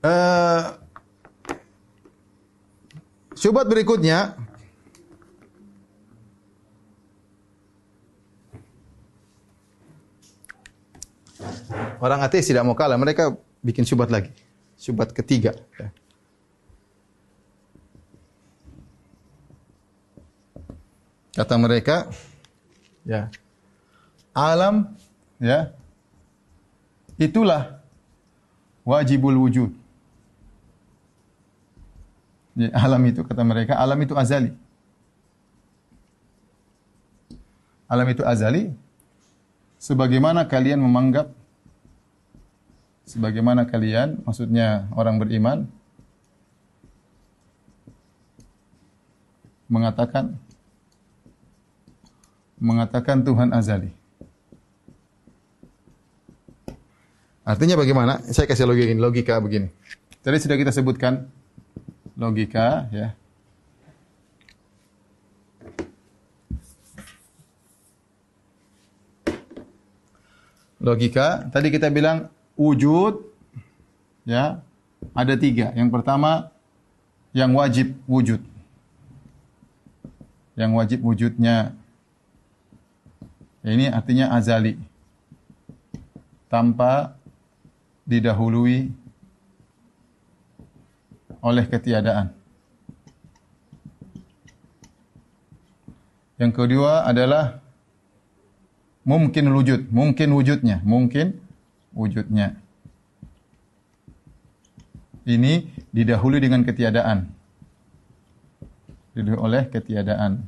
Uh, Syubhat berikutnya Orang ateis tidak mau kalah, mereka bikin syubhat lagi. Syubhat ketiga. Kata mereka, ya, alam, ya, itulah wajibul wujud. Alam itu kata mereka, alam itu azali. Alam itu azali sebagaimana kalian memanggap sebagaimana kalian maksudnya orang beriman mengatakan mengatakan Tuhan azali. Artinya bagaimana? Saya kasih logika, logika begini. Tadi sudah kita sebutkan logika ya. Logika, tadi kita bilang wujud ya ada tiga. Yang pertama yang wajib wujud. Yang wajib wujudnya ini artinya azali. Tanpa didahului oleh ketiadaan. Yang kedua adalah mungkin wujud, mungkin wujudnya, mungkin wujudnya. Ini didahului dengan ketiadaan. Didahului oleh ketiadaan.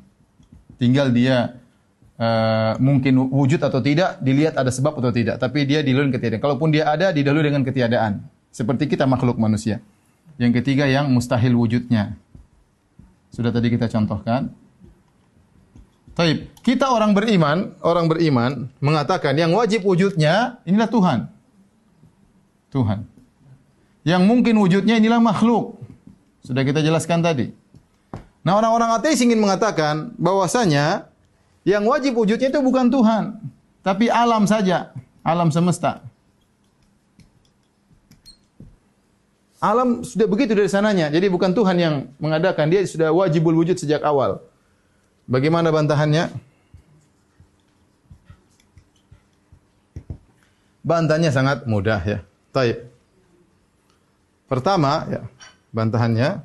Tinggal dia uh, mungkin wujud atau tidak, dilihat ada sebab atau tidak. Tapi dia didahului ketiadaan. Kalaupun dia ada, didahului dengan ketiadaan. Seperti kita makhluk manusia. Yang ketiga yang mustahil wujudnya. Sudah tadi kita contohkan. Taib. Kita orang beriman, orang beriman mengatakan yang wajib wujudnya inilah Tuhan. Tuhan. Yang mungkin wujudnya inilah makhluk. Sudah kita jelaskan tadi. Nah, orang-orang ateis ingin mengatakan bahwasanya yang wajib wujudnya itu bukan Tuhan, tapi alam saja, alam semesta. Alam sudah begitu dari sananya. Jadi bukan Tuhan yang mengadakan, dia sudah wajibul wujud sejak awal. Bagaimana bantahannya? Bantahannya sangat mudah ya. Taib. Pertama ya, bantahannya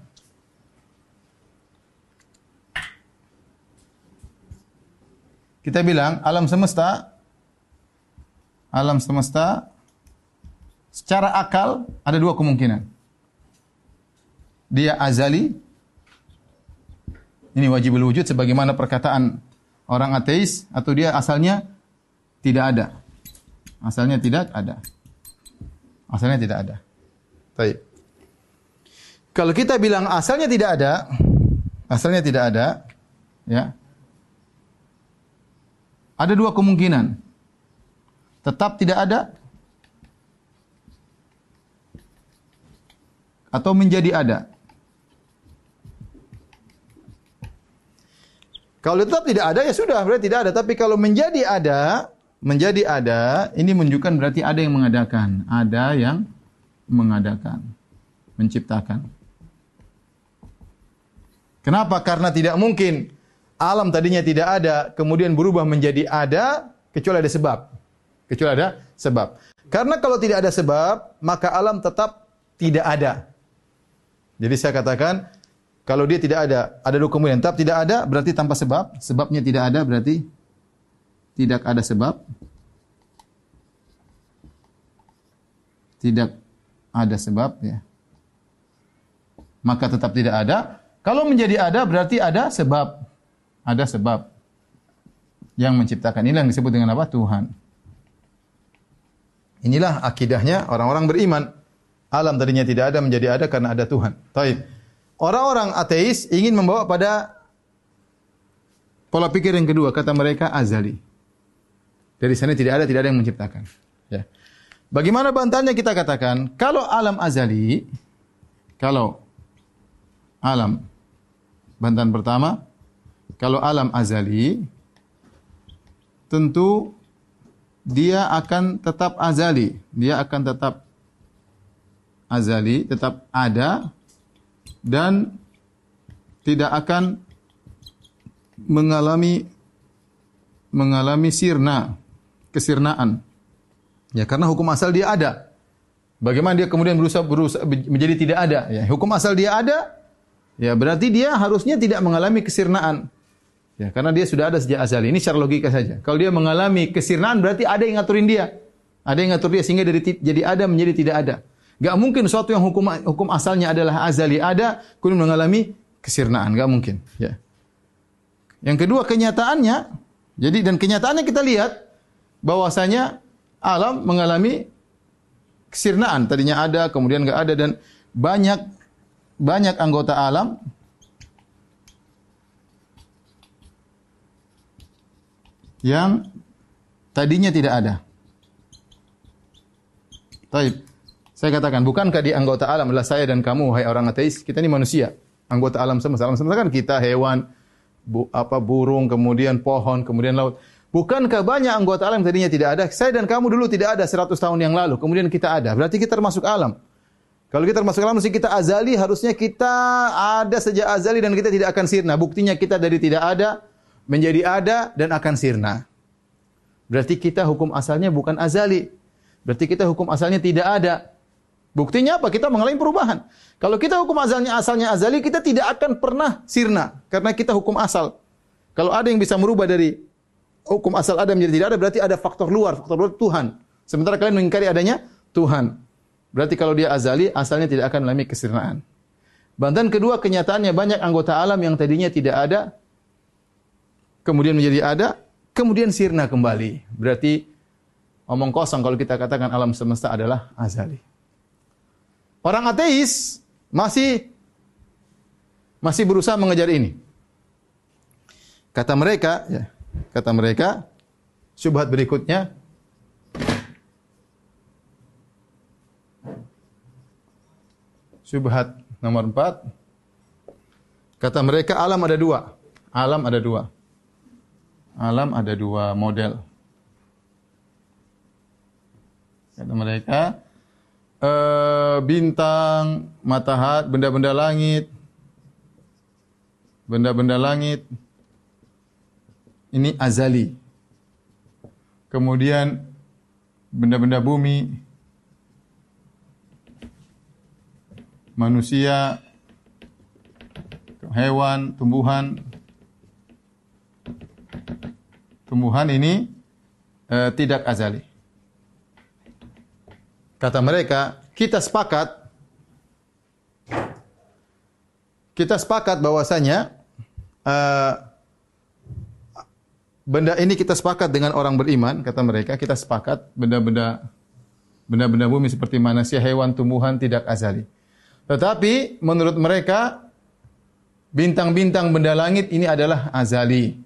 Kita bilang alam semesta alam semesta secara akal ada dua kemungkinan dia azali. Ini wajibul wujud sebagaimana perkataan orang ateis atau dia asalnya tidak ada. Asalnya tidak ada. Asalnya tidak ada. Baik. Kalau kita bilang asalnya tidak ada, asalnya tidak ada, ya. Ada dua kemungkinan. Tetap tidak ada atau menjadi ada. Kalau tetap tidak ada ya sudah berarti tidak ada. Tapi kalau menjadi ada, menjadi ada, ini menunjukkan berarti ada yang mengadakan, ada yang mengadakan, menciptakan. Kenapa? Karena tidak mungkin alam tadinya tidak ada, kemudian berubah menjadi ada, kecuali ada sebab. Kecuali ada sebab. Karena kalau tidak ada sebab, maka alam tetap tidak ada. Jadi saya katakan, kalau dia tidak ada, ada dua kemungkinan. Tetap tidak ada berarti tanpa sebab. Sebabnya tidak ada berarti tidak ada sebab. Tidak ada sebab ya. Maka tetap tidak ada. Kalau menjadi ada berarti ada sebab. Ada sebab yang menciptakan. Inilah yang disebut dengan apa? Tuhan. Inilah akidahnya orang-orang beriman. Alam tadinya tidak ada menjadi ada karena ada Tuhan. Taib. Orang-orang ateis ingin membawa pada pola pikir yang kedua, kata mereka azali. Dari sana tidak ada, tidak ada yang menciptakan. Ya. Bagaimana bantahannya kita katakan, kalau alam azali, kalau alam, bantahan pertama, kalau alam azali, tentu dia akan tetap azali. Dia akan tetap azali, tetap ada, dan tidak akan mengalami mengalami sirna, kesirnaan. Ya, karena hukum asal dia ada. Bagaimana dia kemudian berusaha, berusaha menjadi tidak ada? Ya, hukum asal dia ada, ya berarti dia harusnya tidak mengalami kesirnaan. Ya, karena dia sudah ada sejak asal. Ini secara logika saja. Kalau dia mengalami kesirnaan berarti ada yang ngaturin dia. Ada yang ngatur dia sehingga dari jadi ada menjadi tidak ada. Gak mungkin sesuatu yang hukum hukum asalnya adalah azali ada, kemudian mengalami kesirnaan. Gak mungkin. Ya. Yang kedua kenyataannya, jadi dan kenyataannya kita lihat bahwasanya alam mengalami kesirnaan. Tadinya ada, kemudian gak ada dan banyak banyak anggota alam yang tadinya tidak ada. Taib. Saya katakan, bukankah di anggota alam adalah saya dan kamu, hai orang ateis? Kita ini manusia. Anggota alam semesta. Alam semesta kan kita, hewan, bu, apa burung, kemudian pohon, kemudian laut. Bukankah banyak anggota alam tadinya tidak ada? Saya dan kamu dulu tidak ada 100 tahun yang lalu, kemudian kita ada. Berarti kita termasuk alam. Kalau kita termasuk alam, mesti kita azali, harusnya kita ada sejak azali dan kita tidak akan sirna. Buktinya kita dari tidak ada, menjadi ada, dan akan sirna. Berarti kita hukum asalnya bukan azali. Berarti kita hukum asalnya tidak ada. Buktinya apa? Kita mengalami perubahan. Kalau kita hukum asalnya asalnya azali, kita tidak akan pernah sirna karena kita hukum asal. Kalau ada yang bisa merubah dari hukum asal ada menjadi tidak ada, berarti ada faktor luar, faktor luar Tuhan. Sementara kalian mengingkari adanya Tuhan. Berarti kalau dia azali, asalnya tidak akan mengalami kesirnaan. Bantahan kedua, kenyataannya banyak anggota alam yang tadinya tidak ada, kemudian menjadi ada, kemudian sirna kembali. Berarti omong kosong kalau kita katakan alam semesta adalah azali. Orang ateis masih masih berusaha mengejar ini. Kata mereka, ya, kata mereka, syubhat berikutnya, syubhat nomor empat, kata mereka alam ada dua, alam ada dua, alam ada dua model. Kata mereka, e, bintang, matahari, benda-benda langit, benda-benda langit ini azali. Kemudian benda-benda bumi, manusia, hewan, tumbuhan, tumbuhan ini uh, tidak azali. Kata mereka, kita sepakat kita sepakat bahwasanya uh, benda ini kita sepakat dengan orang beriman, kata mereka, kita sepakat benda-benda benda-benda bumi seperti manusia, hewan, tumbuhan tidak azali. Tetapi menurut mereka bintang-bintang benda langit ini adalah azali.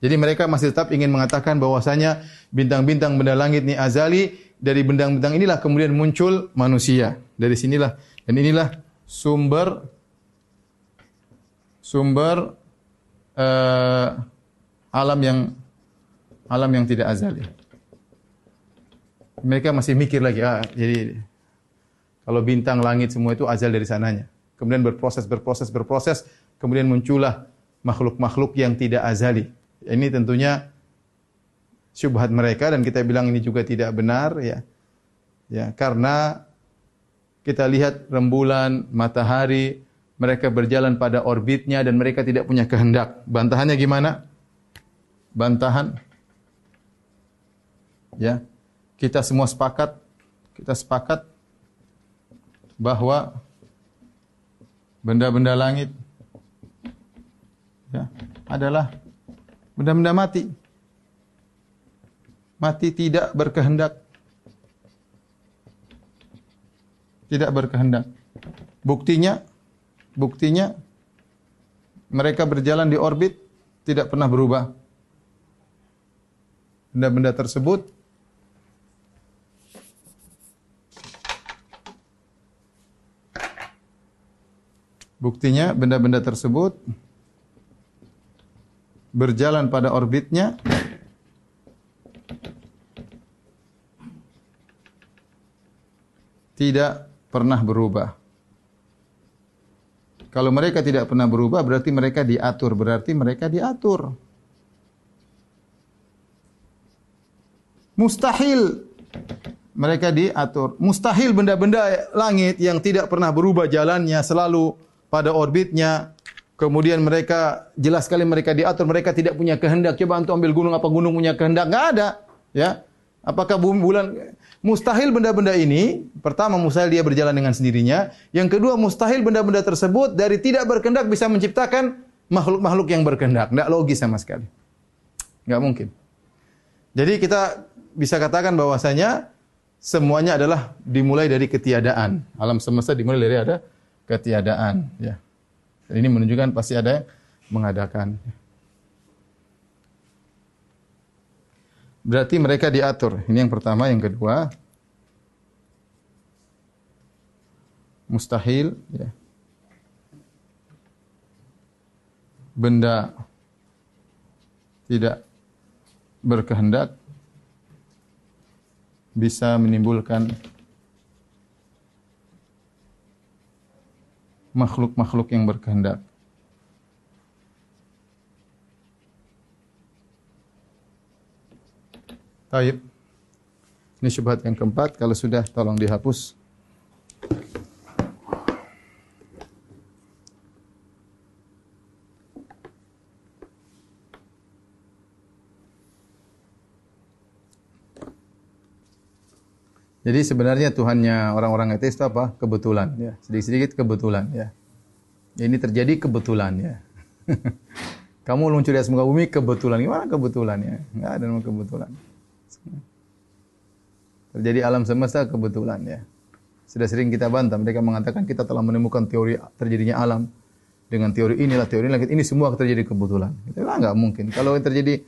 Jadi mereka masih tetap ingin mengatakan bahwasanya bintang-bintang benda langit ini azali, dari bintang-bintang inilah kemudian muncul manusia. Dari sinilah dan inilah sumber sumber uh, alam yang alam yang tidak azali. Mereka masih mikir lagi, ah, jadi kalau bintang langit semua itu azal dari sananya. Kemudian berproses, berproses, berproses, kemudian muncullah makhluk-makhluk yang tidak azali. Ini tentunya syubhat mereka dan kita bilang ini juga tidak benar ya. Ya, karena kita lihat rembulan, matahari, mereka berjalan pada orbitnya dan mereka tidak punya kehendak. Bantahannya gimana? Bantahan ya. Kita semua sepakat, kita sepakat bahwa benda-benda langit ya, adalah benda-benda mati mati tidak berkehendak. Tidak berkehendak. Buktinya buktinya mereka berjalan di orbit tidak pernah berubah. Benda-benda tersebut Buktinya benda-benda tersebut berjalan pada orbitnya tidak pernah berubah. Kalau mereka tidak pernah berubah berarti mereka diatur, berarti mereka diatur. Mustahil mereka diatur. Mustahil benda-benda langit yang tidak pernah berubah jalannya selalu pada orbitnya. Kemudian mereka jelas sekali mereka diatur, mereka tidak punya kehendak. Coba untuk ambil gunung apa gunung punya kehendak? Enggak ada, ya. Apakah bulan mustahil benda-benda ini pertama mustahil dia berjalan dengan sendirinya, yang kedua mustahil benda-benda tersebut dari tidak berkehendak bisa menciptakan makhluk-makhluk yang berkehendak. Tidak logis sama sekali. Enggak mungkin. Jadi kita bisa katakan bahwasanya semuanya adalah dimulai dari ketiadaan. Alam semesta dimulai dari ada ketiadaan, ya. Ini menunjukkan pasti ada yang mengadakan. Berarti mereka diatur. Ini yang pertama, yang kedua mustahil ya. Benda tidak berkehendak bisa menimbulkan makhluk-makhluk yang berkehendak. Taib. Ini syubhat yang keempat. Kalau sudah tolong dihapus. Jadi sebenarnya Tuhannya orang-orang ateis itu apa? Kebetulan, ya. Sedikit-sedikit kebetulan, ya. Ini terjadi kebetulan, ya. (laughs) Kamu luncur di atas muka bumi kebetulan. Gimana kebetulannya? Enggak ada nama kebetulan. Terjadi alam semesta kebetulan ya. Sudah sering kita bantah, mereka mengatakan kita telah menemukan teori terjadinya alam. dengan teori inilah teori langit ini semua terjadi kebetulan. Itu lah nggak mungkin. Kalau terjadi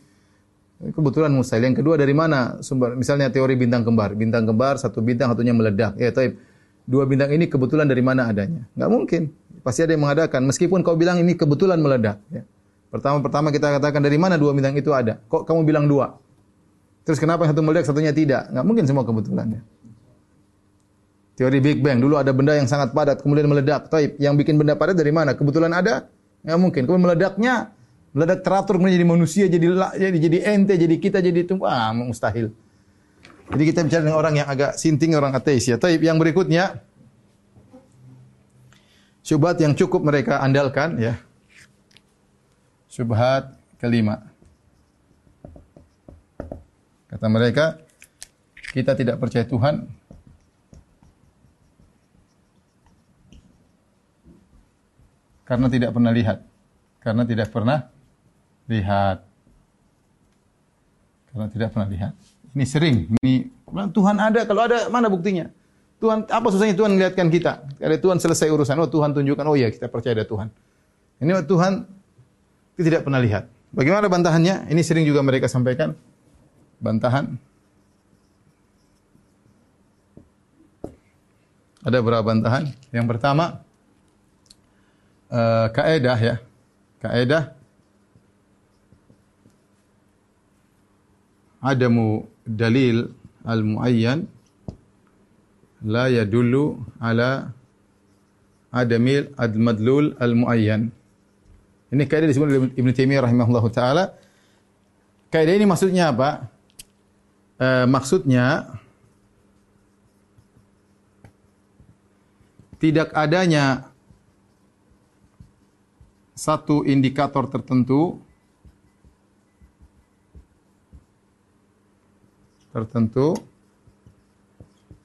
kebetulan mustahil. Yang kedua dari mana sumber? Misalnya teori bintang kembar. Bintang kembar satu bintang satunya meledak. Ya, tapi dua bintang ini kebetulan dari mana adanya? Nggak mungkin. Pasti ada yang mengadakan. Meskipun kau bilang ini kebetulan meledak. Ya. Pertama-pertama kita katakan dari mana dua bintang itu ada? Kok kamu bilang dua? Terus kenapa satu meledak, satunya tidak? Nggak mungkin semua kebetulan. Ya. Teori Big Bang. Dulu ada benda yang sangat padat, kemudian meledak. Taib. Yang bikin benda padat dari mana? Kebetulan ada? Nggak mungkin. Kemudian meledaknya, meledak teratur, kemudian jadi manusia, jadi jadi jadi ente, jadi kita, jadi itu. Ah, mustahil. Jadi kita bicara dengan orang yang agak sinting, orang ateis ya. Taib. Yang berikutnya, syubhat yang cukup mereka andalkan ya. Syubhat kelima. Kata mereka, kita tidak percaya Tuhan Karena tidak pernah lihat. Karena tidak pernah lihat. Karena tidak pernah lihat. Ini sering. Ini Tuhan ada. Kalau ada, mana buktinya? Tuhan, apa susahnya Tuhan melihatkan kita? Ada Tuhan selesai urusan. Oh Tuhan tunjukkan. Oh iya kita percaya ada Tuhan. Ini Tuhan kita tidak pernah lihat. Bagaimana bantahannya? Ini sering juga mereka sampaikan. Bantahan. Ada beberapa bantahan. Yang pertama, uh, kaedah ya. Kaedah adamu dalil al-muayyan la yadullu ala adamil ad-madlul al-muayyan. Ini kaidah disebut oleh Ibn Taimiyah rahimahullahu taala. Kaidah ini maksudnya apa? E, maksudnya tidak adanya satu indikator tertentu tertentu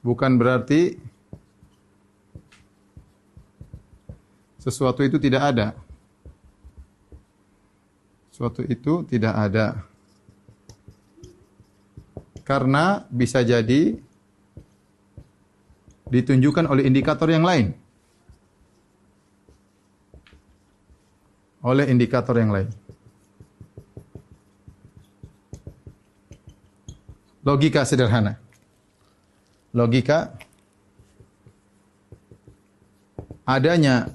bukan berarti sesuatu itu tidak ada. Sesuatu itu tidak ada. Karena bisa jadi ditunjukkan oleh indikator yang lain. oleh indikator yang lain. Logika sederhana. Logika adanya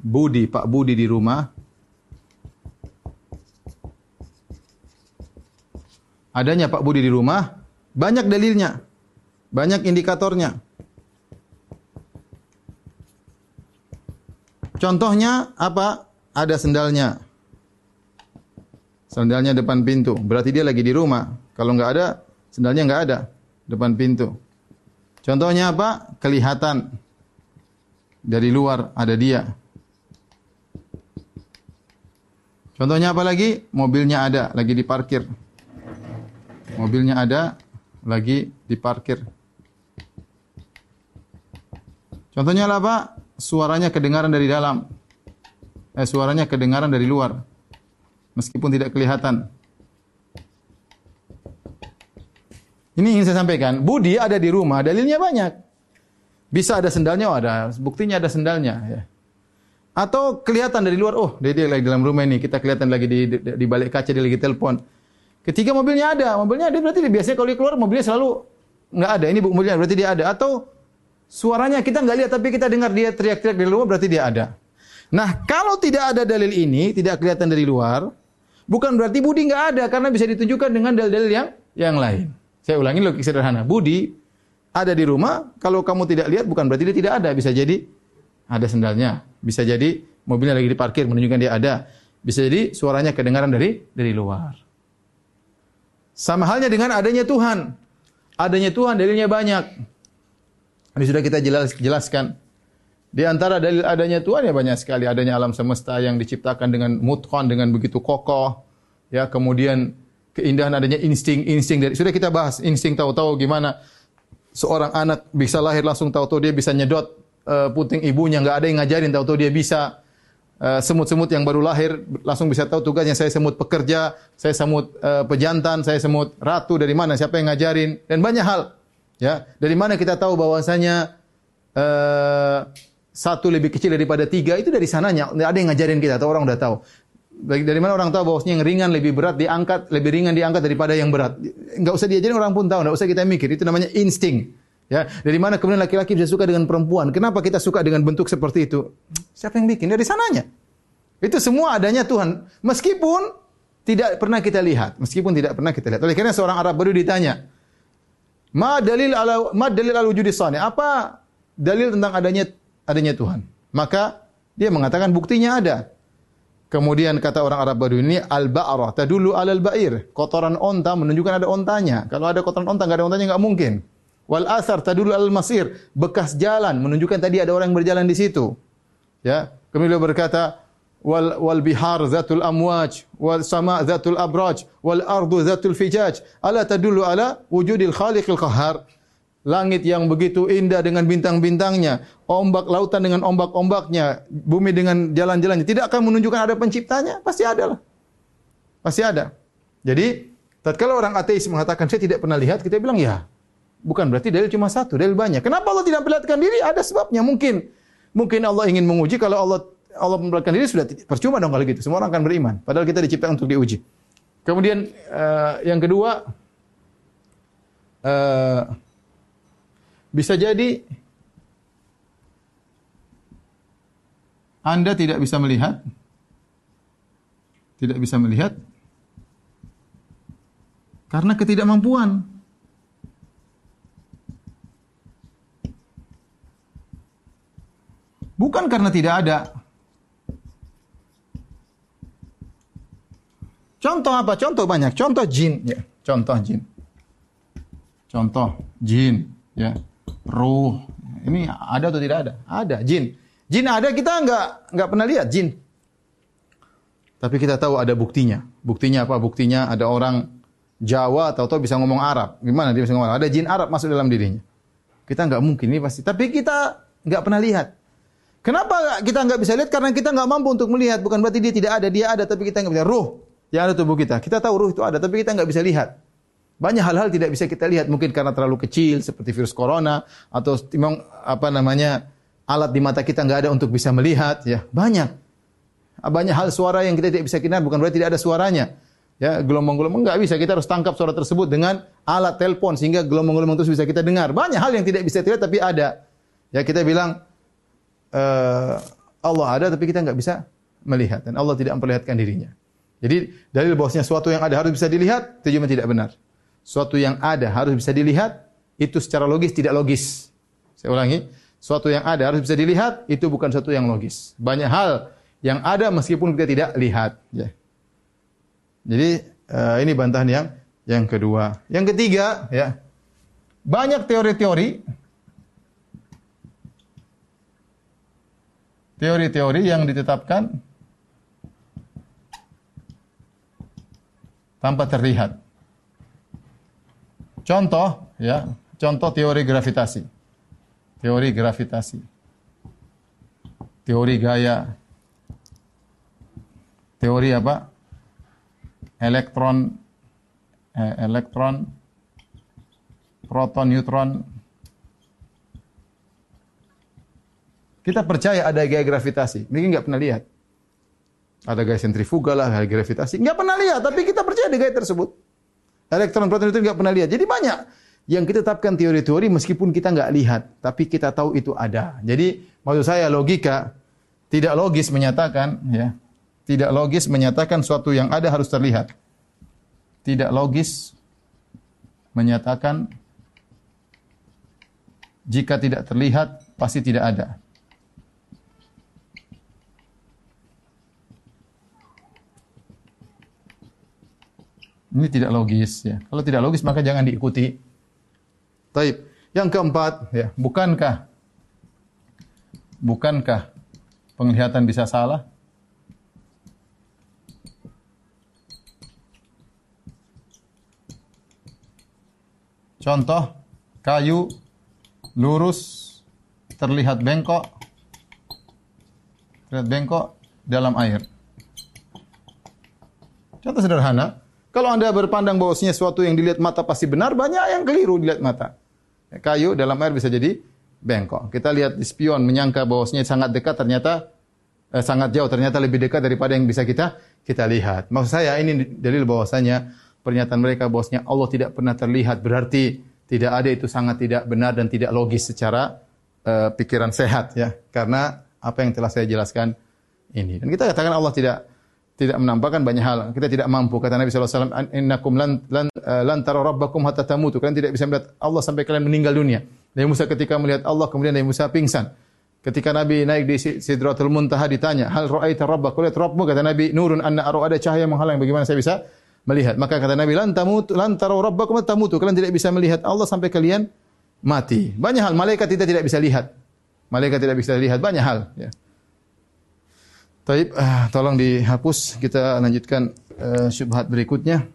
Budi, Pak Budi di rumah adanya Pak Budi di rumah banyak dalilnya, banyak indikatornya. Contohnya apa? Ada sendalnya. Sendalnya depan pintu. Berarti dia lagi di rumah. Kalau nggak ada, sendalnya nggak ada depan pintu. Contohnya apa? Kelihatan dari luar ada dia. Contohnya apa lagi? Mobilnya ada, lagi diparkir. Mobilnya ada, lagi diparkir. Contohnya apa? suaranya kedengaran dari dalam. Eh, suaranya kedengaran dari luar. Meskipun tidak kelihatan. Ini ingin saya sampaikan. Budi ada di rumah, dalilnya banyak. Bisa ada sendalnya, oh ada. Buktinya ada sendalnya. Ya. Atau kelihatan dari luar, oh dia, dia lagi dalam rumah ini. Kita kelihatan lagi di, di, di balik kaca, dia lagi telepon. Ketika mobilnya ada, mobilnya ada berarti biasanya kalau dia keluar mobilnya selalu nggak ada. Ini mobilnya berarti dia ada. Atau Suaranya kita nggak lihat tapi kita dengar dia teriak-teriak di luar berarti dia ada. Nah, kalau tidak ada dalil ini, tidak kelihatan dari luar, bukan berarti budi nggak ada karena bisa ditunjukkan dengan dalil-dalil yang yang lain. Saya ulangi logik sederhana. Budi ada di rumah, kalau kamu tidak lihat bukan berarti dia tidak ada, bisa jadi ada sendalnya, bisa jadi mobilnya lagi diparkir menunjukkan dia ada, bisa jadi suaranya kedengaran dari dari luar. Sama halnya dengan adanya Tuhan. Adanya Tuhan dalilnya banyak. Ini sudah kita jelas, jelaskan. Di antara dalil adanya Tuhan ya banyak sekali adanya alam semesta yang diciptakan dengan mutqan dengan begitu kokoh. Ya, kemudian keindahan adanya insting-insting dari sudah kita bahas insting tahu-tahu gimana seorang anak bisa lahir langsung tahu-tahu dia bisa nyedot uh, puting ibunya nggak ada yang ngajarin tahu-tahu dia bisa semut-semut uh, yang baru lahir langsung bisa tahu tugasnya saya semut pekerja, saya semut uh, pejantan, saya semut ratu dari mana, siapa yang ngajarin dan banyak hal. Ya, dari mana kita tahu bahwasanya uh, satu lebih kecil daripada tiga itu dari sananya. Ada yang ngajarin kita atau orang udah tahu. Dari mana orang tahu bahwasanya yang ringan lebih berat diangkat, lebih ringan diangkat daripada yang berat. Enggak usah diajarin orang pun tahu, enggak usah kita mikir. Itu namanya insting. Ya, dari mana kemudian laki-laki bisa suka dengan perempuan? Kenapa kita suka dengan bentuk seperti itu? Siapa yang bikin? Dari sananya. Itu semua adanya Tuhan. Meskipun tidak pernah kita lihat, meskipun tidak pernah kita lihat. Oleh karena seorang Arab baru ditanya, "Ma dalil ala ma dalil al wujudi sani?" Apa dalil tentang adanya adanya Tuhan? Maka dia mengatakan buktinya ada. Kemudian kata orang Arab baru ini al-ba'rah tadullu alal ba'ir. Kotoran onta menunjukkan ada ontanya. Kalau ada kotoran onta enggak ada ontanya enggak mungkin. Wal asar tadullu alal masir. Bekas jalan menunjukkan tadi ada orang yang berjalan di situ. Ya. Kemudian beliau berkata wal wal bihar zatul amwaj wal sama zatul abraj wal ardu zatul fijaj ala tadullu ala wujudil khaliqil qahhar langit yang begitu indah dengan bintang-bintangnya, ombak lautan dengan ombak-ombaknya, bumi dengan jalan-jalannya, tidak akan menunjukkan ada penciptanya? Pasti ada lah. Pasti ada. Jadi, tatkala orang ateis mengatakan saya tidak pernah lihat, kita bilang ya, bukan berarti dalil cuma satu, dalil banyak. Kenapa Allah tidak memperlihatkan diri? Ada sebabnya. Mungkin mungkin Allah ingin menguji kalau Allah Allah memperlihatkan diri sudah percuma dong kalau gitu. Semua orang akan beriman. Padahal kita diciptakan untuk diuji. Kemudian uh, yang kedua uh, bisa jadi Anda tidak bisa melihat tidak bisa melihat karena ketidakmampuan. Bukan karena tidak ada. Contoh apa? Contoh banyak. Contoh jin, ya. Contoh jin. Contoh jin, ya ruh. Ini ada atau tidak ada? Ada, jin. Jin ada kita nggak nggak pernah lihat jin. Tapi kita tahu ada buktinya. Buktinya apa? Buktinya ada orang Jawa atau tahu bisa ngomong Arab. Gimana dia bisa ngomong Arab? Ada jin Arab masuk dalam dirinya. Kita nggak mungkin ini pasti. Tapi kita nggak pernah lihat. Kenapa kita nggak bisa lihat? Karena kita nggak mampu untuk melihat. Bukan berarti dia tidak ada. Dia ada, tapi kita nggak bisa. Ruh yang ada tubuh kita. Kita tahu ruh itu ada, tapi kita nggak bisa lihat. Banyak hal-hal tidak bisa kita lihat mungkin karena terlalu kecil seperti virus corona atau memang apa namanya alat di mata kita nggak ada untuk bisa melihat ya banyak banyak hal suara yang kita tidak bisa kenal bukan berarti tidak ada suaranya ya gelombang-gelombang nggak bisa kita harus tangkap suara tersebut dengan alat telepon sehingga gelombang-gelombang itu bisa kita dengar banyak hal yang tidak bisa terlihat tapi ada ya kita bilang uh, Allah ada tapi kita nggak bisa melihat dan Allah tidak memperlihatkan dirinya jadi dalil bahwasanya sesuatu yang ada harus bisa dilihat itu tidak benar suatu yang ada harus bisa dilihat, itu secara logis tidak logis. Saya ulangi, suatu yang ada harus bisa dilihat, itu bukan suatu yang logis. Banyak hal yang ada meskipun kita tidak lihat. Ya. Jadi uh, ini bantahan yang yang kedua. Yang ketiga, ya banyak teori-teori, teori-teori yang ditetapkan tanpa terlihat. Contoh ya, contoh teori gravitasi. Teori gravitasi. Teori gaya. Teori apa? Elektron eh, elektron proton neutron Kita percaya ada gaya gravitasi. Mungkin nggak pernah lihat. Ada gaya sentrifugal lah, gaya gravitasi. Nggak pernah lihat, tapi kita percaya ada gaya tersebut. Elektron proton itu nggak pernah lihat. Jadi banyak yang kita tetapkan teori-teori meskipun kita nggak lihat, tapi kita tahu itu ada. Jadi maksud saya logika tidak logis menyatakan ya, tidak logis menyatakan suatu yang ada harus terlihat. Tidak logis menyatakan jika tidak terlihat pasti tidak ada. Ini tidak logis ya. Kalau tidak logis maka jangan diikuti. Taib. Yang keempat ya, bukankah bukankah penglihatan bisa salah? Contoh kayu lurus terlihat bengkok terlihat bengkok dalam air. Contoh sederhana, kalau Anda berpandang bahwasanya sesuatu yang dilihat mata pasti benar, banyak yang keliru dilihat mata. Kayu dalam air bisa jadi bengkok. Kita lihat di spion menyangka bahwasanya sangat dekat ternyata eh, sangat jauh ternyata lebih dekat daripada yang bisa kita kita lihat. Maksud saya ini dalil bahwasanya pernyataan mereka bahwasanya Allah tidak pernah terlihat berarti tidak ada itu sangat tidak benar dan tidak logis secara uh, pikiran sehat ya. Karena apa yang telah saya jelaskan ini. Dan kita katakan Allah tidak tidak menampakkan banyak hal. Kita tidak mampu. Kata Nabi SAW, Innakum lan, lan, uh, lan tara rabbakum hatta tamutu. Kalian tidak bisa melihat Allah sampai kalian meninggal dunia. Nabi Musa ketika melihat Allah, kemudian Nabi Musa pingsan. Ketika Nabi naik di Sidratul Muntaha ditanya, Hal ra'aita rabbak? Kau lihat Rabbmu? Kata Nabi, Nurun anna aru ada cahaya menghalang. Bagaimana saya bisa melihat? Maka kata Nabi, Lan tamutu, lan tara rabbakum hatta tamutu. Kalian tidak bisa melihat Allah sampai kalian mati. Banyak hal. Malaikat kita tidak bisa lihat. Malaikat tidak bisa lihat. Banyak hal. Ya. Taib, uh, tolong dihapus. Kita lanjutkan uh, syubhat berikutnya.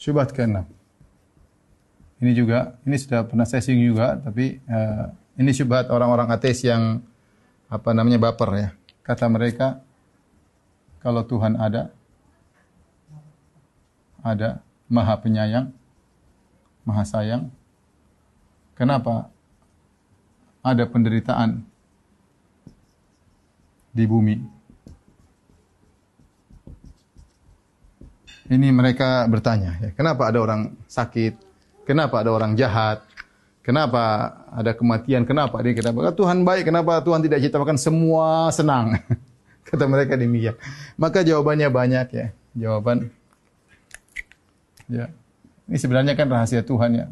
Syubhat ke-6. Ini juga, ini sudah pernah saya singgung juga, tapi uh, ini syubhat orang-orang ateis yang apa namanya baper ya. Kata mereka, kalau Tuhan ada, ada maha penyayang, maha sayang. Kenapa ada penderitaan di bumi? Ini mereka bertanya, ya, kenapa ada orang sakit? Kenapa ada orang jahat? Kenapa ada kematian? Kenapa dia kenapa? Tuhan baik, kenapa Tuhan tidak ciptakan semua senang? (laughs) Kata mereka demikian. Maka jawabannya banyak ya. Jawaban Ya. Ini sebenarnya kan rahasia Tuhan ya.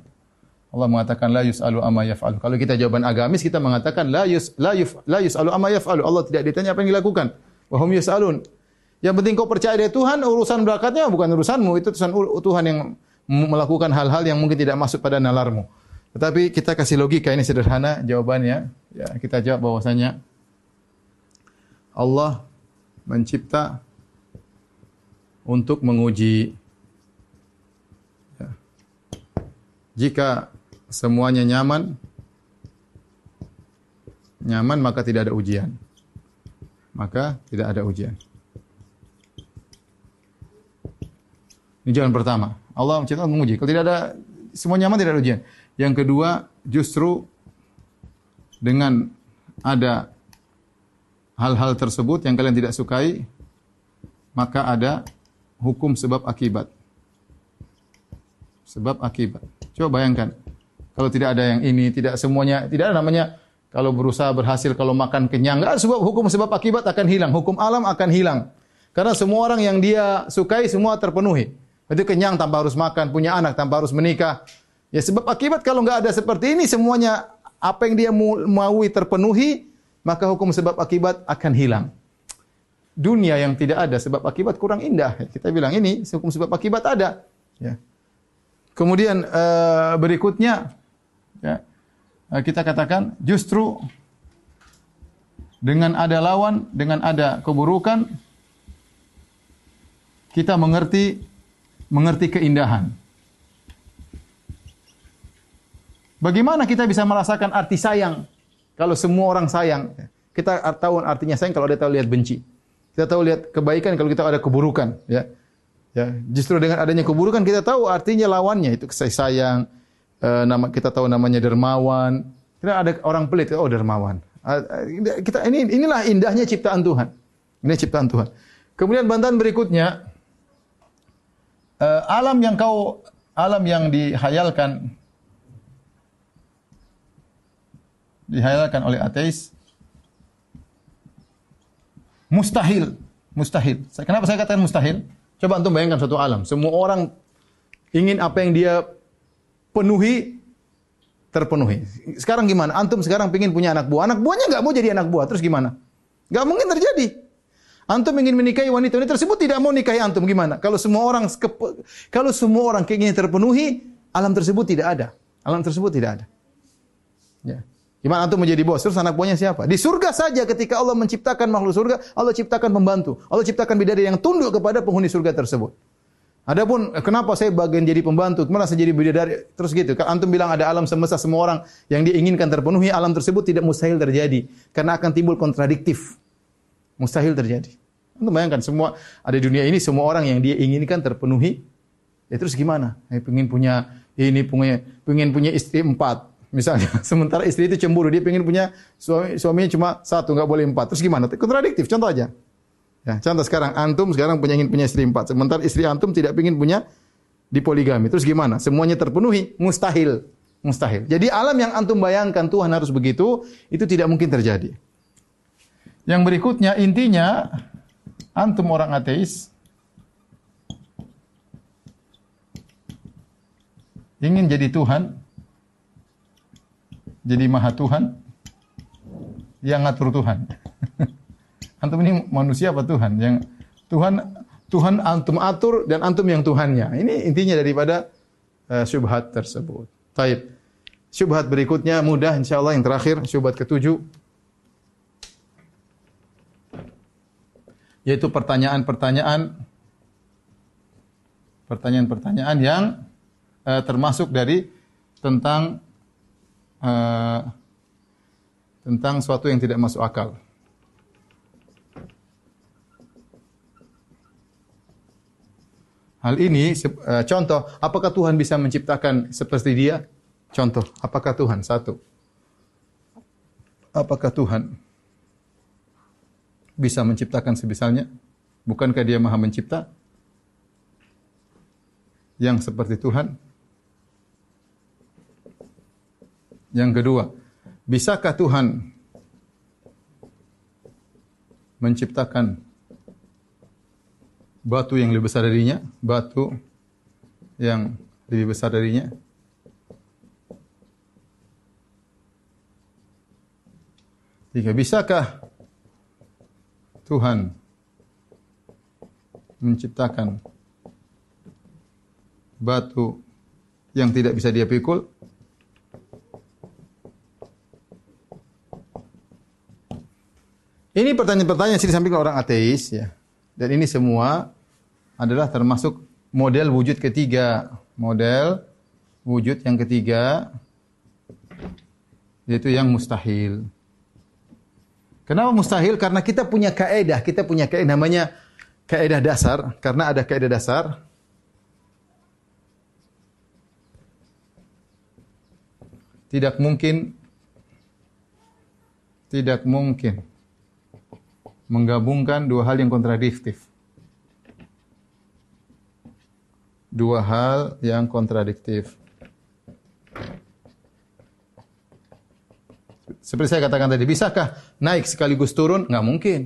Allah mengatakan la yus'alu amma yaf'alu. Kalau kita jawaban agamis kita mengatakan la yus la yuf la yus'alu amma yaf'alu. Allah tidak ditanya apa yang dilakukan. Wa hum yus'alun. Yang penting kau percaya dia Tuhan, urusan berkatnya bukan urusanmu, itu urusan Tuhan yang melakukan hal-hal yang mungkin tidak masuk pada nalarmu. Tetapi kita kasih logika ini sederhana jawabannya. Ya, kita jawab bahwasanya Allah mencipta untuk menguji Jika semuanya nyaman, nyaman maka tidak ada ujian. Maka tidak ada ujian. Ini jalan pertama. Allah menciptakan menguji. Kalau tidak ada semua nyaman tidak ada ujian. Yang kedua, justru dengan ada hal-hal tersebut yang kalian tidak sukai, maka ada hukum sebab akibat. Sebab akibat. Coba bayangkan. Kalau tidak ada yang ini, tidak semuanya, tidak ada namanya kalau berusaha berhasil, kalau makan kenyang. Enggak, sebab hukum sebab akibat akan hilang. Hukum alam akan hilang. Karena semua orang yang dia sukai semua terpenuhi. Itu kenyang tanpa harus makan, punya anak tanpa harus menikah. Ya sebab akibat kalau nggak ada seperti ini semuanya apa yang dia maui terpenuhi, maka hukum sebab akibat akan hilang. Dunia yang tidak ada sebab akibat kurang indah. Kita bilang ini hukum sebab akibat ada. Ya. Kemudian uh, berikutnya ya, uh, kita katakan justru dengan ada lawan, dengan ada keburukan kita mengerti mengerti keindahan. Bagaimana kita bisa merasakan arti sayang kalau semua orang sayang? Kita tahu artinya sayang kalau dia tahu lihat benci. Kita tahu lihat kebaikan kalau kita ada keburukan, ya. Ya, justru dengan adanya keburukan kita tahu artinya lawannya itu kasih sayang. E, nama kita tahu namanya dermawan. Kita ada orang pelit, oh dermawan. Kita ini inilah indahnya ciptaan Tuhan. Ini ciptaan Tuhan. Kemudian bantahan berikutnya e, alam yang kau alam yang dihayalkan dihayalkan oleh ateis mustahil, mustahil. Kenapa saya katakan mustahil? Coba antum bayangkan satu alam. Semua orang ingin apa yang dia penuhi terpenuhi. Sekarang gimana? Antum sekarang ingin punya anak buah. Anak buahnya nggak mau jadi anak buah. Terus gimana? Nggak mungkin terjadi. Antum ingin menikahi wanita wanita tersebut tidak mau nikahi antum gimana? Kalau semua orang kalau semua orang keinginan terpenuhi, alam tersebut tidak ada. Alam tersebut tidak ada. Ya. Gimana antum menjadi bos? Terus anak buahnya siapa? Di surga saja ketika Allah menciptakan makhluk surga, Allah ciptakan pembantu. Allah ciptakan bidadari yang tunduk kepada penghuni surga tersebut. Adapun eh, kenapa saya bagian jadi pembantu, kemana saya jadi bidadari, terus gitu. Kan antum bilang ada alam semesta semua orang yang diinginkan terpenuhi, alam tersebut tidak mustahil terjadi karena akan timbul kontradiktif. Mustahil terjadi. Antum bayangkan semua ada dunia ini semua orang yang dia inginkan terpenuhi. Ya terus gimana? Ya, pengen punya ini punya pengen punya istri empat misalnya. (laughs) Sementara istri itu cemburu, dia pengen punya suami suaminya cuma satu, nggak boleh empat. Terus gimana? Kontradiktif. Contoh aja. Ya, contoh sekarang antum sekarang punya ingin punya istri empat, sementara istri antum tidak ingin punya di poligami. Terus gimana? Semuanya terpenuhi? Mustahil. Mustahil. Jadi alam yang antum bayangkan Tuhan harus begitu, itu tidak mungkin terjadi. Yang berikutnya intinya antum orang ateis ingin jadi Tuhan, jadi maha Tuhan yang ngatur Tuhan. (laughs) Antum ini manusia apa Tuhan? Yang Tuhan Tuhan antum atur dan antum yang Tuhannya. Ini intinya daripada uh, syubhat tersebut. Taib. Syubhat berikutnya mudah insyaallah yang terakhir syubhat ketujuh yaitu pertanyaan-pertanyaan pertanyaan-pertanyaan yang uh, termasuk dari tentang uh, tentang suatu yang tidak masuk akal. Hal ini uh, contoh, apakah Tuhan bisa menciptakan seperti dia? Contoh, apakah Tuhan satu? Apakah Tuhan bisa menciptakan sebisalnya? Bukankah dia Maha Mencipta? Yang seperti Tuhan? Yang kedua, bisakah Tuhan menciptakan batu yang lebih besar darinya, batu yang lebih besar darinya. Tiga, bisakah Tuhan menciptakan batu yang tidak bisa dia pikul? Ini pertanyaan-pertanyaan yang disampaikan orang ateis ya. Dan ini semua adalah termasuk model wujud ketiga. Model wujud yang ketiga yaitu yang mustahil. Kenapa mustahil? Karena kita punya kaedah, kita punya kaedah namanya kaedah dasar. Karena ada kaedah dasar, tidak mungkin tidak mungkin menggabungkan dua hal yang kontradiktif. dua hal yang kontradiktif. Seperti saya katakan tadi, bisakah naik sekaligus turun? Nggak mungkin.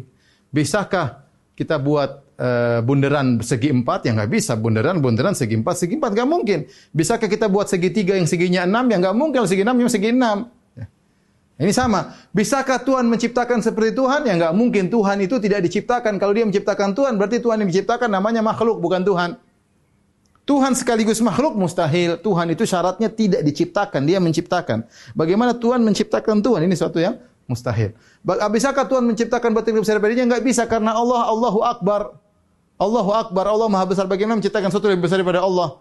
Bisakah kita buat uh, bundaran segi empat? Ya nggak bisa. Bundaran, bundaran segi empat, segi empat nggak mungkin. Bisakah kita buat segitiga yang seginya enam? Ya nggak mungkin. Segi enam yang segi enam. Ini sama. Bisakah Tuhan menciptakan seperti Tuhan? Ya nggak mungkin. Tuhan itu tidak diciptakan. Kalau dia menciptakan Tuhan, berarti Tuhan yang diciptakan namanya makhluk, bukan Tuhan. Tuhan sekaligus makhluk mustahil. Tuhan itu syaratnya tidak diciptakan, dia menciptakan. Bagaimana Tuhan menciptakan Tuhan? Ini suatu yang mustahil. Bisakah Tuhan menciptakan batu yang besar darinya? Enggak bisa karena Allah Allahu Akbar. Allahu Akbar, Allah Maha besar. Bagaimana menciptakan sesuatu lebih besar daripada Allah?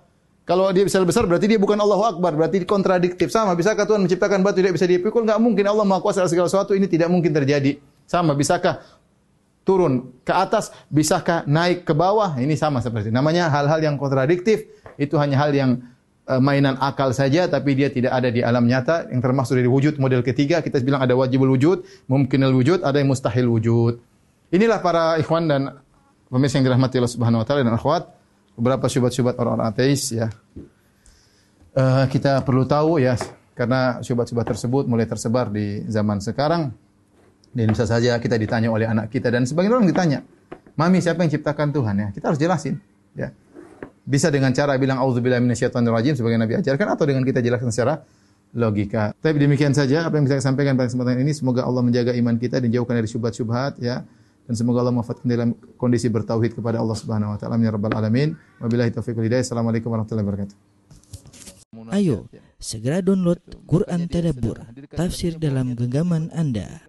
Kalau dia bisa lebih besar berarti dia bukan Allahu Akbar, berarti kontradiktif. Sama, bisakah Tuhan menciptakan batu tidak bisa dipikul? Enggak mungkin. Allah Maha kuasa segala sesuatu, ini tidak mungkin terjadi. Sama, bisakah turun ke atas, bisakah naik ke bawah? Ini sama seperti namanya hal-hal yang kontradiktif. Itu hanya hal yang uh, mainan akal saja, tapi dia tidak ada di alam nyata. Yang termasuk dari wujud model ketiga, kita bilang ada wajibul wujud, mungkinul wujud, ada yang mustahil wujud. Inilah para ikhwan dan pemirsa yang dirahmati Allah Subhanahu wa taala dan akhwat, beberapa syubhat-syubhat orang-orang ateis ya. Uh, kita perlu tahu ya, karena syubhat-syubhat tersebut mulai tersebar di zaman sekarang dan bisa saja kita ditanya oleh anak kita dan sebagian orang ditanya, "Mami, siapa yang ciptakan Tuhan ya?" Kita harus jelasin, ya. Bisa dengan cara bilang auzubillahi minasyaitonirrajim sebagai Nabi ajarkan atau dengan kita jelaskan secara logika. Tapi demikian saja apa yang bisa saya sampaikan pada kesempatan ini. Semoga Allah menjaga iman kita dan jauhkan dari syubhat-syubhat ya. Dan semoga Allah mewafatkan dalam kondisi bertauhid kepada Allah Subhanahu wa taala. Ya rabbal alamin. Wabillahi taufiq wal hidayah. Assalamualaikum warahmatullahi wabarakatuh. Ayo, segera download Quran Tadabbur, tafsir dalam genggaman Anda.